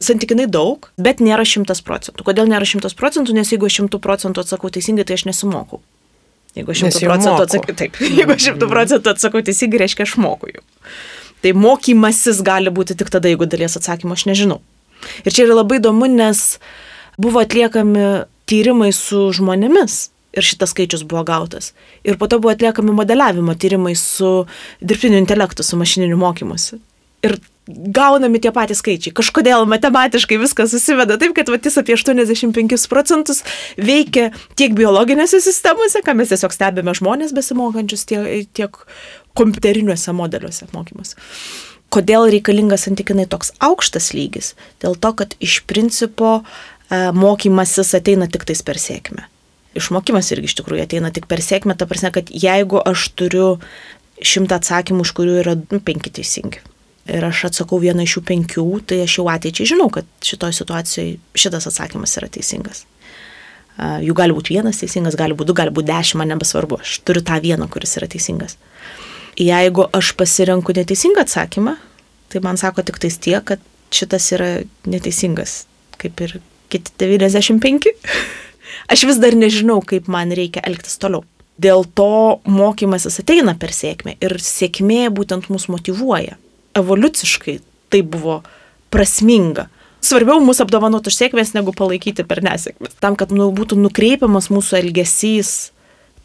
santykinai daug, bet nėra šimtas procentų. Kodėl nėra šimtas procentų? Nes jeigu šimtų procentų atsakau teisingai, tai aš nesimokau. Jeigu šimtų procentų atsakau, taip, jeigu šimtų procentų atsakau teisingai, reiškia aš moku jų. Tai mokymasis gali būti tik tada, jeigu dalies atsakymo aš nežinau. Ir čia yra labai įdomu, nes buvo atliekami tyrimai su žmonėmis ir šitas skaičius buvo gautas. Ir po to buvo atliekami modeliavimo tyrimai su dirbtiniu intelektu, su mašininiu mokymusi. Ir gaunami tie patys skaičiai. Kažkodėl matematiškai viskas susiveda taip, kad vatys apie 85 procentus veikia tiek biologinėse sistemose, ką mes tiesiog stebime žmonės besimokančius, tiek, tiek kompiuteriniuose modeliuose mokymus. Kodėl reikalingas santykinai toks aukštas lygis? Dėl to, kad iš principo e, mokymasis ateina tik tais per sėkmę. Išmokymas irgi iš tikrųjų ateina tik per sėkmę, ta prasme, kad jeigu aš turiu šimtą atsakymų, iš kurių yra nu, penki teisingi, ir aš atsakau vieną iš jų penkių, tai aš jau ateičiai žinau, kad šitoje situacijoje šitas atsakymas yra teisingas. Jų gali būti vienas teisingas, gali būti du, gali būti dešimt, man nebesvarbu, aš turiu tą vieną, kuris yra teisingas. Jeigu aš pasirenku neteisingą atsakymą, tai man sako tik tais tiek, kad šitas yra neteisingas, kaip ir kiti 95. aš vis dar nežinau, kaip man reikia elgtis toliau. Dėl to mokymasis ateina per sėkmę ir sėkmė būtent mus motivuoja evoliuciškai tai buvo prasminga. Svarbiau mūsų apdovanoti už sėkmės, negu palaikyti per nesėkmės. Tam, kad nu, būtų nukreipiamas mūsų elgesys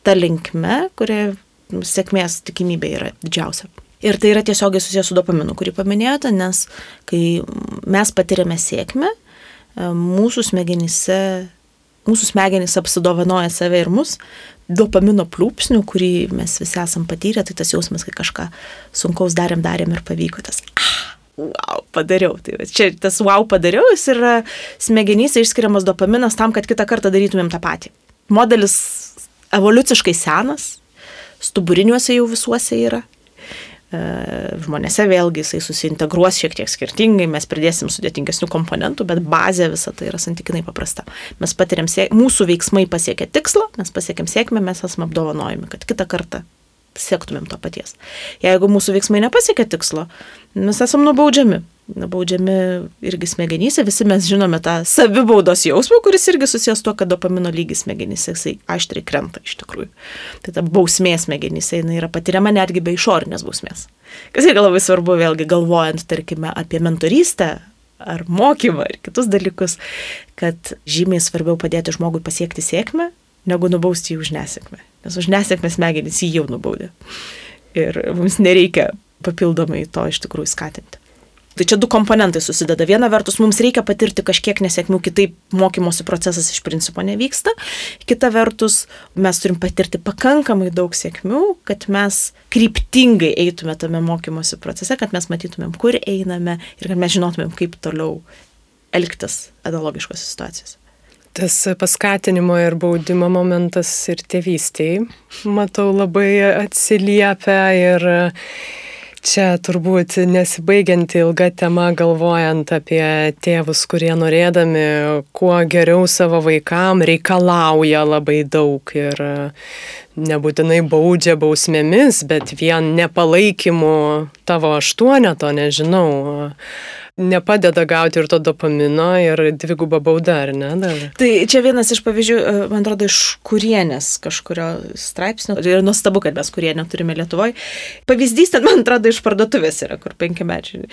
ta linkme, kuria sėkmės tikimybė yra didžiausia. Ir tai yra tiesiogiai susijęs su dopaminu, kurį paminėjote, nes kai mes patiriame sėkmę, mūsų smegenyse, mūsų smegenys apsidovanoja save ir mus dopamino pliūpsnių, kurį mes visi esam patyrę, tai tas jausmas, kai kažką sunkaus darėm, darėm ir pavyko tas. Ah, wow, padariau. Tai čia tas wow padariau, jis yra smegenyse išskiriamas dopaminas tam, kad kitą kartą darytumėm tą patį. Modelis evoliuciškai senas, stuburiniuose jau visuose yra. E, žmonėse vėlgi jisai susintegruos šiek tiek skirtingai, mes pridėsim sudėtingesnių komponentų, bet bazė visa tai yra santykinai paprasta. Mes patiriam, mūsų veiksmai pasiekia tikslą, mes pasiekėm sėkmę, mes esame apdovanojami, kad kitą kartą siektumėm to paties. Jeigu mūsų veiksmai nepasiekia tikslo, mes esame nubaudžiami baudžiami irgi smegenyse, visi mes žinome tą savibaudos jausmą, kuris irgi susijęs tuo, kad dopamino lygis smegenyse, jisai aštriai krenta iš tikrųjų. Tai ta bausmė smegenyse jinai yra patiriama netgi be išorinės bausmės. Kas irgi labai svarbu, vėlgi galvojant, tarkime, apie mentorystę ar mokymą ar kitus dalykus, kad žymiai svarbiau padėti žmogui pasiekti sėkmę, negu nubausti jį už nesėkmę. Nes už nesėkmę smegenys jį jau nubaudė. Ir mums nereikia papildomai to iš tikrųjų skatinti. Tai čia du komponentai susideda. Viena vertus, mums reikia patirti kažkiek nesėkmių, kitaip mokymosi procesas iš principo nevyksta. Kita vertus, mes turim patirti pakankamai daug sėkmių, kad mes kryptingai eitume tame mokymosi procese, kad mes matytumėm, kur einame ir kad mes žinotumėm, kaip toliau elgtis analogiškose situacijose. Tas paskatinimo ir baudimo momentas ir tėvystėje, matau, labai atsiliepia ir Čia turbūt nesibaigianti ilga tema galvojant apie tėvus, kurie norėdami kuo geriau savo vaikam reikalauja labai daug ir nebūtinai baudžia bausmėmis, bet vien nepalaikymu tavo aštuoneto, nežinau, nepadeda gauti ir to dopamino ir dviguba bauda, ar ne? Dar? Tai čia vienas iš pavyzdžių, e, man atrodo, iš kurienės kažkurio straipsnio. Ir nuostabu, kad mes kurienę turime Lietuvoje. Pavyzdys ten, man atrodo, iš parduotuvės yra, kur penkiamečiai.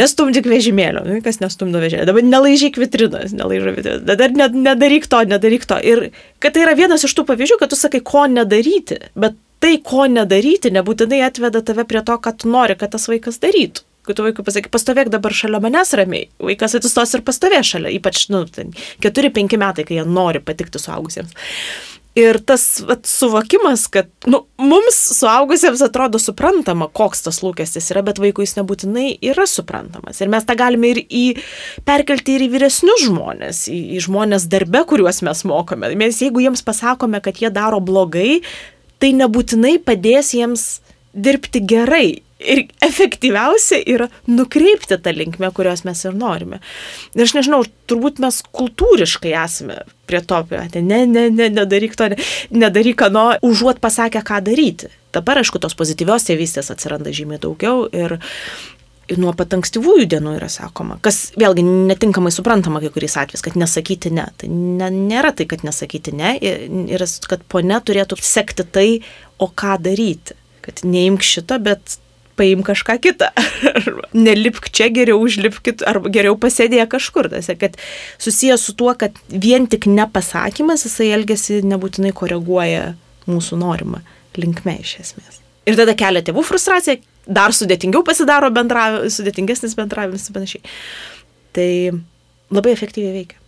Nestumdyk vežimėlio, nu, kas nestumdo vežimėlio. Dabar nelaižyk vitrinos, nelaižyk vitrinos. Dar nedaryk to, nedaryk to. Ir kad tai yra vienas iš tų pavyzdžių, kad tu sakai, ko nedaryti. Bet tai, ko nedaryti, nebūtinai atveda tave prie to, tu nori, kad tas vaikas darytų kai tu vaikui pasakai, pastovėk dabar šalia manęs ramiai, vaikas atsistos ir pastovės šalia, ypač, nu, 4-5 metai, kai jie nori patikti suaugusiems. Ir tas vat, suvokimas, kad nu, mums suaugusiems atrodo suprantama, koks tas lūkestis yra, bet vaikui jis nebūtinai yra suprantamas. Ir mes tą galime ir į, perkelti ir į vyresnius žmonės, į, į žmonės darbe, kuriuos mes mokome. Mes jeigu jiems pasakome, kad jie daro blogai, tai nebūtinai padės jiems dirbti gerai ir efektyviausia yra nukreipti tą linkmę, kurios mes ir norime. Ir aš nežinau, turbūt mes kultūriškai esame prie to, ne, ne, ne, nedaryk to, ne, nedaryk ano, užuot pasakę, ką daryti. Dabar, aišku, tos pozityvios tėvystės atsiranda žymiai daugiau ir nuo pat ankstyvųjų dienų yra sakoma, kas vėlgi netinkamai suprantama kai kuriais atvejais, kad nesakyti ne. Tai ne, nėra tai, kad nesakyti ne, ir kad ponia turėtų sekti tai, o ką daryti. Kad neimk šito, bet paim kažką kitą. Nelipk čia, geriau užlipkit, arba geriau pasėdėję kažkur. Tas, kad susijęs su tuo, kad vien tik nepasakymas, jisai elgesi nebūtinai koreguoja mūsų norimą linkme iš esmės. Ir tada kelia tėvų frustraciją, dar sudėtingiau pasidaro bendravimas, sudėtingesnis bendravimas ir panašiai. Tai labai efektyviai veikia.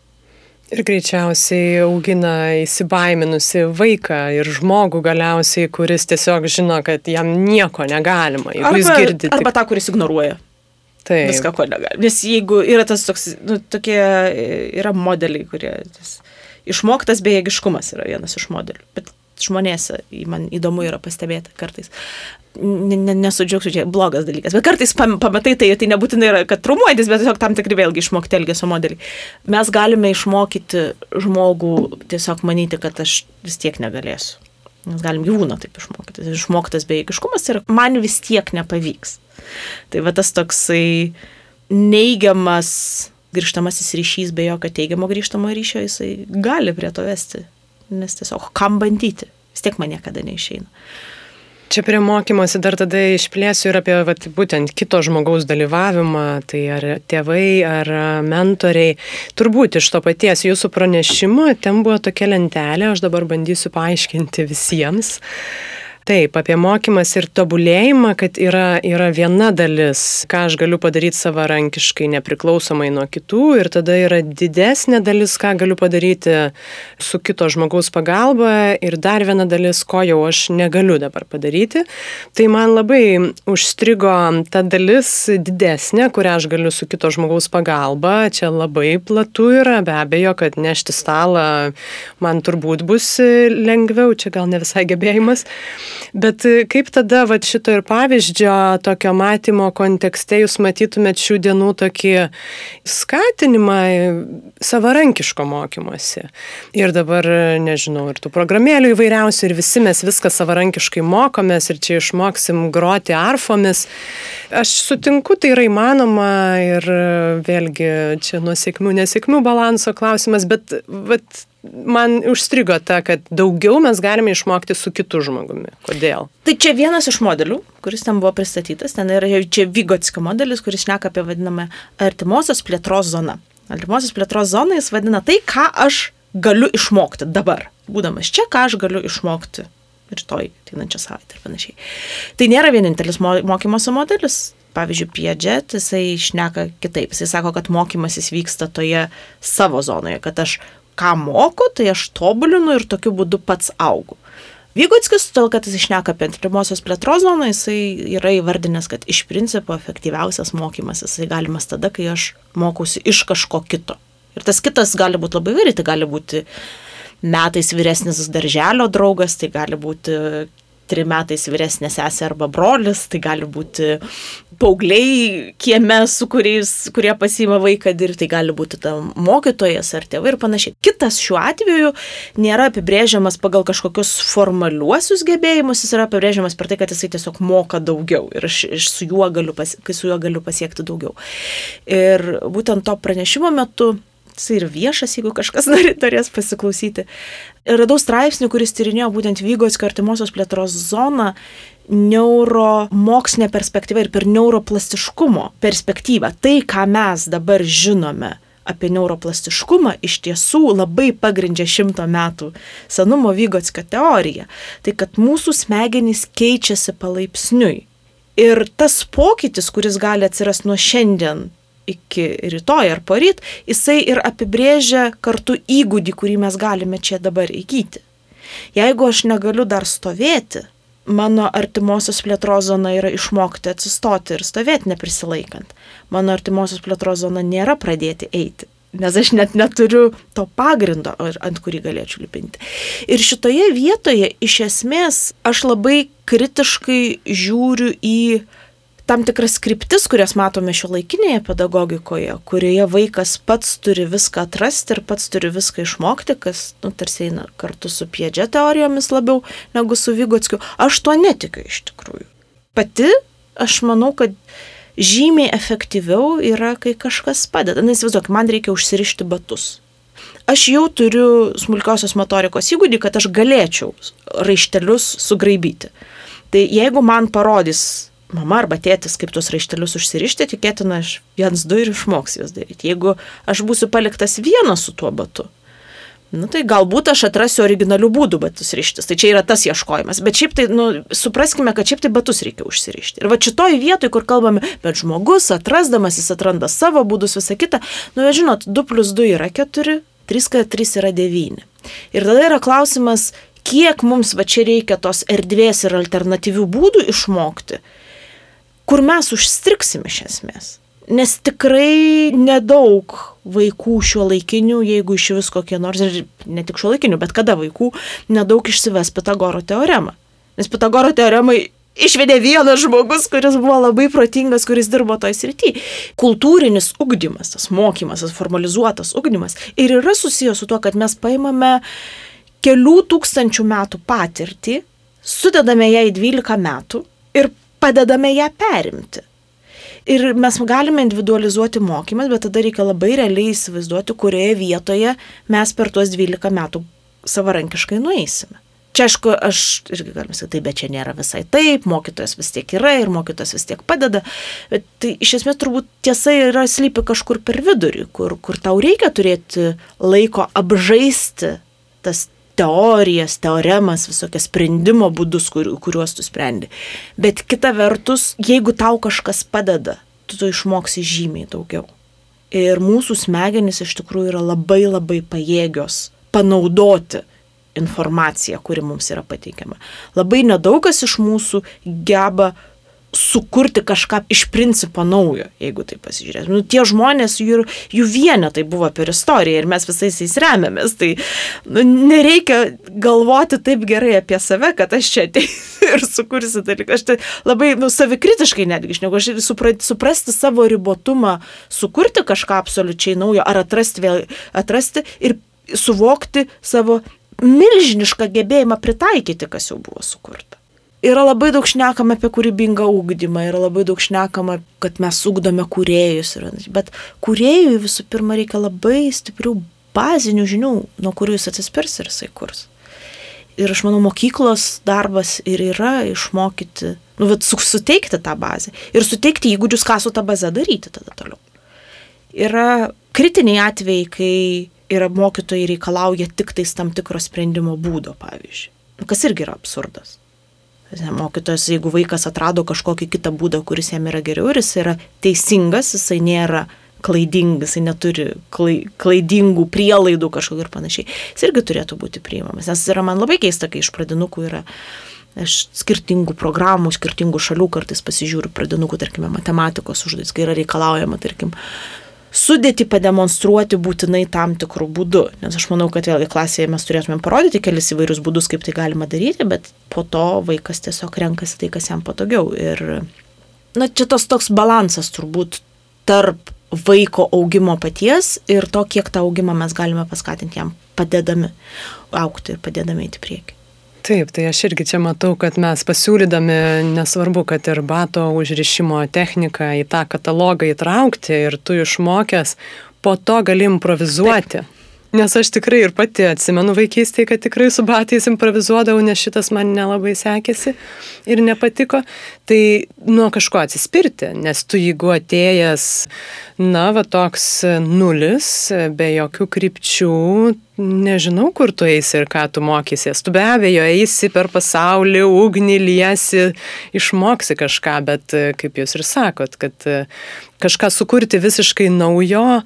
Ir greičiausiai augina įsibaiminusi vaiką ir žmogų galiausiai, kuris tiesiog žino, kad jam nieko negalima. Arba, girdi, arba tą, kuris ignoruoja. Taip. Viską, ko negali. Nes jeigu yra tas toks, nu, tokie yra modeliai, kurie... Tas, išmoktas bejėgiškumas yra vienas iš modelių. Bet žmonėse, man įdomu yra pastebėti kartais nesudžiaugsiu, čia blogas dalykas, bet kartais pamatai tai, tai nebūtinai yra, kad trumuojantis, bet tiesiog tam tikri vėlgi išmokti elgesio modeliai. Mes galime išmokyti žmogų tiesiog manyti, kad aš vis tiek negalėsiu. Mes galim gyvūną taip išmokyti. Išmoktas bejėgiškumas ir man vis tiek nepavyks. Tai va tas toksai neigiamas grįžtamasis ryšys be jokio teigiamo grįžtamo ryšio, jisai gali prie to vesti. Nes tiesiog kam bandyti, vis tiek man niekada neišeina. Čia prie mokymosi dar tada išplėsiu ir apie vat, būtent kito žmogaus dalyvavimą, tai ar tėvai, ar mentoriai. Turbūt iš to paties jūsų pranešimo ten buvo tokia lentelė, aš dabar bandysiu paaiškinti visiems. Taip, apie mokymas ir tobulėjimą, kad yra, yra viena dalis, ką aš galiu padaryti savarankiškai, nepriklausomai nuo kitų, ir tada yra didesnė dalis, ką galiu padaryti su kito žmogaus pagalba, ir dar viena dalis, ko jau aš negaliu dabar padaryti. Tai man labai užstrigo ta dalis didesnė, kurią aš galiu su kito žmogaus pagalba. Čia labai platu yra, be abejo, kad nešti stalą man turbūt bus lengviau, čia gal ne visai gebėjimas. Bet e, kaip tada va, šito ir pavyzdžio, tokio matymo kontekste jūs matytumėt šių dienų tokį skatinimą savarankiško mokymosi. Ir dabar, nežinau, ir tų programėlių įvairiausių, ir visi mes viską savarankiškai mokomės, ir čia išmoksim groti arfomis. Aš sutinku, tai yra įmanoma ir vėlgi čia nuo sėkmių, nesėkmių balanso klausimas, bet vat, man užstrigo ta, kad daugiau mes galime išmokti su kitu žmogumi. Kodėl? Tai čia vienas iš modelių, kuris ten buvo pristatytas, ten yra čia Vygotskio modelis, kuris šneka apie vadinamą artimosios plėtros zoną. Artimosios plėtros zoną jis vadina tai, ką aš galiu išmokti dabar. Būdamas čia, ką aš galiu išmokti rytoj, ateinančią savaitę ir panašiai. Tai nėra vienintelis mokymosi modelis. pavyzdžiui, Piedžet, jisai išneka kitaip. Jisai sako, kad mokymasis vyksta toje savo zonoje, kad aš ką moku, tai aš tobulinu ir tokiu būdu pats augu. Vygotskis, todėl kad jis išneka apie pirmosios plėtros zoną, jisai yra įvardinęs, kad iš principo efektyviausias mokymas jisai galimas tada, kai aš mokausi iš kažko kito. Ir tas kitas gali būti labai vairiai, tai gali būti metais vyresnis darželio draugas, tai gali būti trim metais vyresnė sesė arba brolis, tai gali būti paaugliai kieme, su kuriais, kurie pasima vaiką dirbti, tai gali būti ta mokytojas ar tėvai ir panašiai. Kitas šiuo atveju nėra apibrėžiamas pagal kažkokius formaliuosius gebėjimus, jis yra apibrėžiamas per tai, kad jisai tiesiog moka daugiau ir aš, aš su, juo pas, su juo galiu pasiekti daugiau. Ir būtent to pranešimo metu jis ir viešas, jeigu kažkas norės pasiklausyti. Radau straipsnį, kuris tyrinėjo būtent Vygotskio artimosios plėtros zoną neuromokslinė perspektyva ir per neuroplastiškumo perspektyvą. Tai, ką mes dabar žinome apie neuroplastiškumą, iš tiesų labai pagrindžia šimto metų senumo Vygotskio teoriją. Tai, kad mūsų smegenys keičiasi palaipsniui. Ir tas pokytis, kuris gali atsirasti nuo šiandien iki rytoj ar poryt, jisai ir apibrėžia kartu įgūdį, kurį mes galime čia dabar įgyti. Jeigu aš negaliu dar stovėti, mano artimosios plėtros zona yra išmokti atsistoti ir stovėti neprisilaikant. Mano artimosios plėtros zona nėra pradėti eiti. Nes aš net neturiu to pagrindo, ant kurį galėčiau lipinti. Ir šitoje vietoje iš esmės aš labai kritiškai žiūriu į tam tikras skriptis, kurias matome šio laikinėje pedagogikoje, kurioje vaikas pats turi viską atrasti ir pats turi viską išmokti, kas, nu, tarsi eina kartu su piedžia teorijomis labiau negu su Vygotskiu. Aš tuo netikiu iš tikrųjų. Pati, aš manau, kad žymiai efektyviau yra, kai kažkas padeda. Na, įsivaizduok, man reikia užsirišti batus. Aš jau turiu smulkiosios motorikos įgūdį, kad aš galėčiau raištelius sugraibyti. Tai jeigu man parodys mama arba tėtis, kaip tuos raištelius užsirišti, tikėtina, aš viens du ir išmoks juos daryti. Jeigu aš būsiu paliktas vienas su tuo batu, nu, tai galbūt aš atrasiu originalių būdų batus rištis. Tai čia yra tas ieškojimas. Bet šiaip tai, nu, supraskime, kad šiaip tai batus reikia užsirišti. Ir va šitoj vietoj, kur kalbame, bet žmogus atrasdamas, jis atranda savo būdus, visą kitą, nu, žinot, 2 plus 2 yra 4, 3 k 3 yra 9. Ir tada yra klausimas, kiek mums va čia reikia tos erdvės ir alternatyvių būdų išmokti kur mes užstriksim iš esmės. Nes tikrai nedaug vaikų šio laikinių, jeigu iš vis kokie nors, ir ne tik šio laikinių, bet kada vaikų, nedaug išsives Pitagoro teoremą. Nes Pitagoro teoremai išvedė vienas žmogus, kuris buvo labai protingas, kuris dirbo toj srity. Kultūrinis ugdymas, tas mokymas, tas formalizuotas ugdymas ir yra susijęs su tuo, kad mes paimame kelių tūkstančių metų patirtį, sudedame ją į 12 metų ir padedame ją perimti. Ir mes galime individualizuoti mokymas, bet tada reikia labai realiai įsivaizduoti, kurioje vietoje mes per tuos 12 metų savarankiškai nueisime. Čia aišku, aš irgi galim sakyti, taip, bet čia nėra visai taip, mokytojas vis tiek yra ir mokytojas vis tiek padeda, bet tai iš esmės turbūt tiesa yra slypi kažkur per vidurį, kur, kur tau reikia turėti laiko apžaisti tas teorijas, teoremas, visokias sprendimo būdus, kur, kuriuos tu sprendi. Bet kita vertus, jeigu tau kažkas padeda, tu to išmoksi žymiai daugiau. Ir mūsų smegenys iš tikrųjų yra labai labai pajėgios panaudoti informaciją, kuri mums yra pateikiama. Labai nedaug kas iš mūsų geba sukurti kažką iš principo naujo, jeigu tai pasižiūrėtume. Nu, tie žmonės, jų, jų vienetai buvo per istoriją ir mes visais jais remiamės, tai nu, nereikia galvoti taip gerai apie save, kad aš čia ateisiu ir sukursiu dalyką. Aš tai labai nu, savikritiškai netgi išnegu, aš suprasti savo ribotumą, sukurti kažką absoliučiai naujo ar atrasti, vėl, atrasti ir suvokti savo milžinišką gebėjimą pritaikyti, kas jau buvo sukurta yra labai daug šnekama apie kūrybingą ūkdymą, yra labai daug šnekama, kad mes ūkdome kūrėjus, bet kūrėjui visų pirma reikia labai stiprių bazinių žinių, nuo kurių jis atsispirs ir jisai kurs. Ir aš manau, mokyklos darbas ir yra išmokyti, nu, bet suteikti tą bazę ir suteikti įgūdžius, ką su tą bazę daryti tada toliau. Yra kritiniai atvejai, kai yra mokytojai reikalauja tik tais tam tikro sprendimo būdo, pavyzdžiui. Kas irgi yra absurdas. Mokytojas, jeigu vaikas atrado kažkokį kitą būdą, kuris jam yra geriau ir jis yra teisingas, jisai nėra klaidingas, jisai neturi klaidingų prielaidų kažkokių ir panašiai, jis irgi turėtų būti priimamas. Nes yra man labai keista, kai iš pradinukų yra aš skirtingų programų, skirtingų šalių kartais pasižiūriu pradinukų, tarkime, matematikos užduotis, kai yra reikalaujama, tarkim, sudėti pademonstruoti būtinai tam tikrų būdų. Nes aš manau, kad vėlgi klasėje mes turėtume parodyti kelis įvairius būdus, kaip tai galima daryti, bet po to vaikas tiesiog renkasi tai, kas jam patogiau. Ir, na, čia tas toks balansas turbūt tarp vaiko augimo paties ir to, kiek tą augimą mes galime paskatinti jam padedami aukti ir padedami eiti prieki. Taip, tai aš irgi čia matau, kad mes pasiūlydami, nesvarbu, kad ir bato užrišimo techniką į tą katalogą įtraukti ir tu išmokęs, po to gali improvizuoti. Taip. Nes aš tikrai ir pati atsimenu vaikystėje, kad tikrai su batais improvizuodavau, nes šitas man nelabai sekėsi ir nepatiko. Tai nuo kažko atsispirti, nes tu jeigu atėjęs, na, va toks nulis, be jokių krypčių, nežinau, kur tu eisi ir ką tu mokysies. Tu be abejo eisi per pasaulį, ugnį liesi, išmoksi kažką, bet kaip jūs ir sakot, kad kažką sukurti visiškai naujo,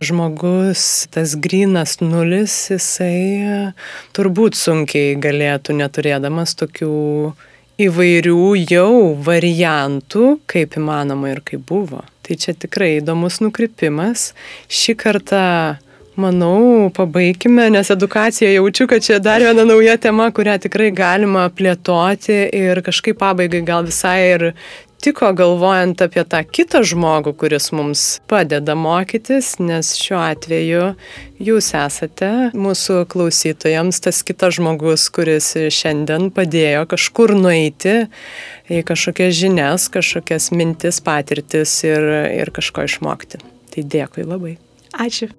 žmogus, tas grinas nulis, jisai turbūt sunkiai galėtų neturėdamas tokių įvairių jau variantų, kaip įmanoma ir kaip buvo. Tai čia tikrai įdomus nukrypimas. Šį kartą Manau, pabaigime, nes edukacija jaučiu, kad čia dar viena nauja tema, kurią tikrai galima plėtoti ir kažkaip pabaigai gal visai ir tiko galvojant apie tą kitą žmogų, kuris mums padeda mokytis, nes šiuo atveju jūs esate mūsų klausytojams tas kitas žmogus, kuris šiandien padėjo kažkur nueiti į kažkokias žinias, kažkokias mintis, patirtis ir, ir kažko išmokti. Tai dėkui labai. Ačiū.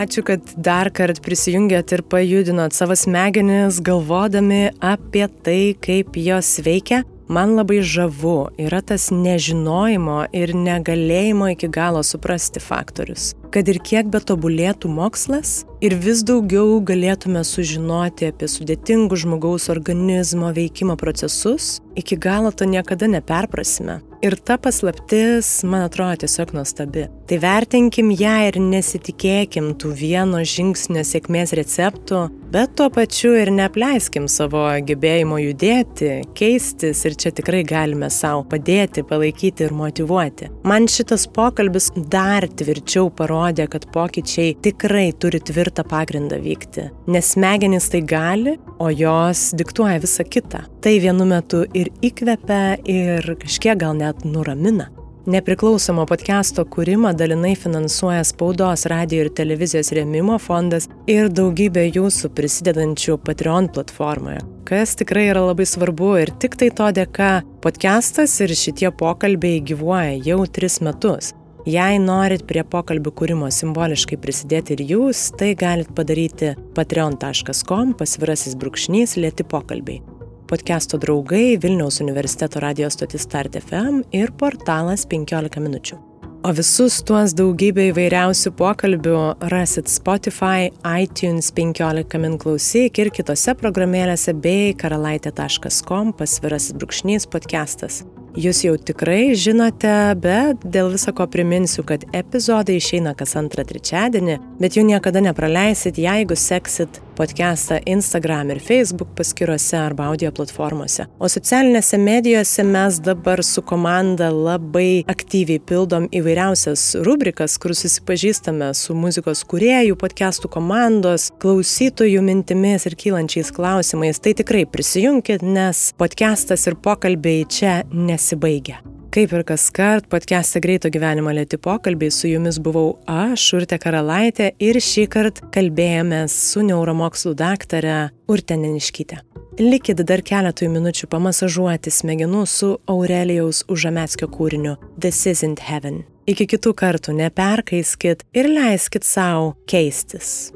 Ačiū, kad dar kartą prisijungėt ir pajudinot savo smegenis, galvodami apie tai, kaip jos veikia. Man labai žavu yra tas nežinojimo ir negalėjimo iki galo suprasti faktorius. Kad ir kiek betobulėtų mokslas, ir vis daugiau galėtume sužinoti apie sudėtingų žmogaus organizmo veikimo procesus, iki galo to niekada neperprasime. Ir ta paslaptis, man atrodo, tiesiog nuostabi. Tai vertinkim ją ir nesitikėkim tų vieno žingsnio sėkmės receptų, bet tuo pačiu ir neapleiskim savo gebėjimo judėti, keistis ir čia tikrai galime savo padėti, palaikyti ir motivuoti. Man šitas pokalbis dar tvirčiau parodė, kad pokyčiai tikrai turi tvirtą pagrindą vykti. Nes smegenys tai gali, o jos diktuoja visą kitą. Tai vienu metu ir įkvepia, ir kažkiek gal net nuramina. Nepriklausomo podcast'o kūrimą dalinai finansuoja spaudos, radio ir televizijos rėmimo fondas ir daugybė jūsų prisidedančių Patreon platformoje, kas tikrai yra labai svarbu ir tik tai to dėka podcastas ir šitie pokalbiai gyvuoja jau tris metus. Jei norit prie pokalbių kūrimo simboliškai prisidėti ir jūs, tai galit padaryti patreon.com pasvirasis brūkšnys lėti pokalbiai podcast'o draugai, Vilniaus universiteto radijos stotis Start FM ir portalas 15 minučių. O visus tuos daugybę įvairiausių pokalbių rasit Spotify, iTunes 15 min klausyk ir kitose programėlėse bei karalaitė.com pasvirasis brūkšnys podcastas. Jūs jau tikrai žinote, bet dėl visako priminsiu, kad epizodai išeina kas antrą trečiadienį, bet jų niekada nepraleisit, jeigu seksit podcastą Instagram ir Facebook paskiruose arba audio platformose. O socialinėse medijose mes dabar su komanda labai aktyviai pildom įvairiausias rubrikas, kur susipažįstame su muzikos kuriejų, podcastų komandos, klausytojų mintimis ir kylančiais klausimais. Tai tikrai prisijunkit, nes podcastas ir pokalbiai čia nes nesibaigia. Kaip ir kas kart, podcast'e Greito gyvenimo lėti pokalbiai su jumis buvau aš, Urte Karalaitė, ir šį kartą kalbėjomės su neuromokslų daktare Urte Neniškytė. Likit dar keletui minučių pamasažuoti smegenų su Aurelijaus Užametskio kūriniu This Isn't Heaven. Iki kitų kartų neperkaiskit ir leiskit savo keistis.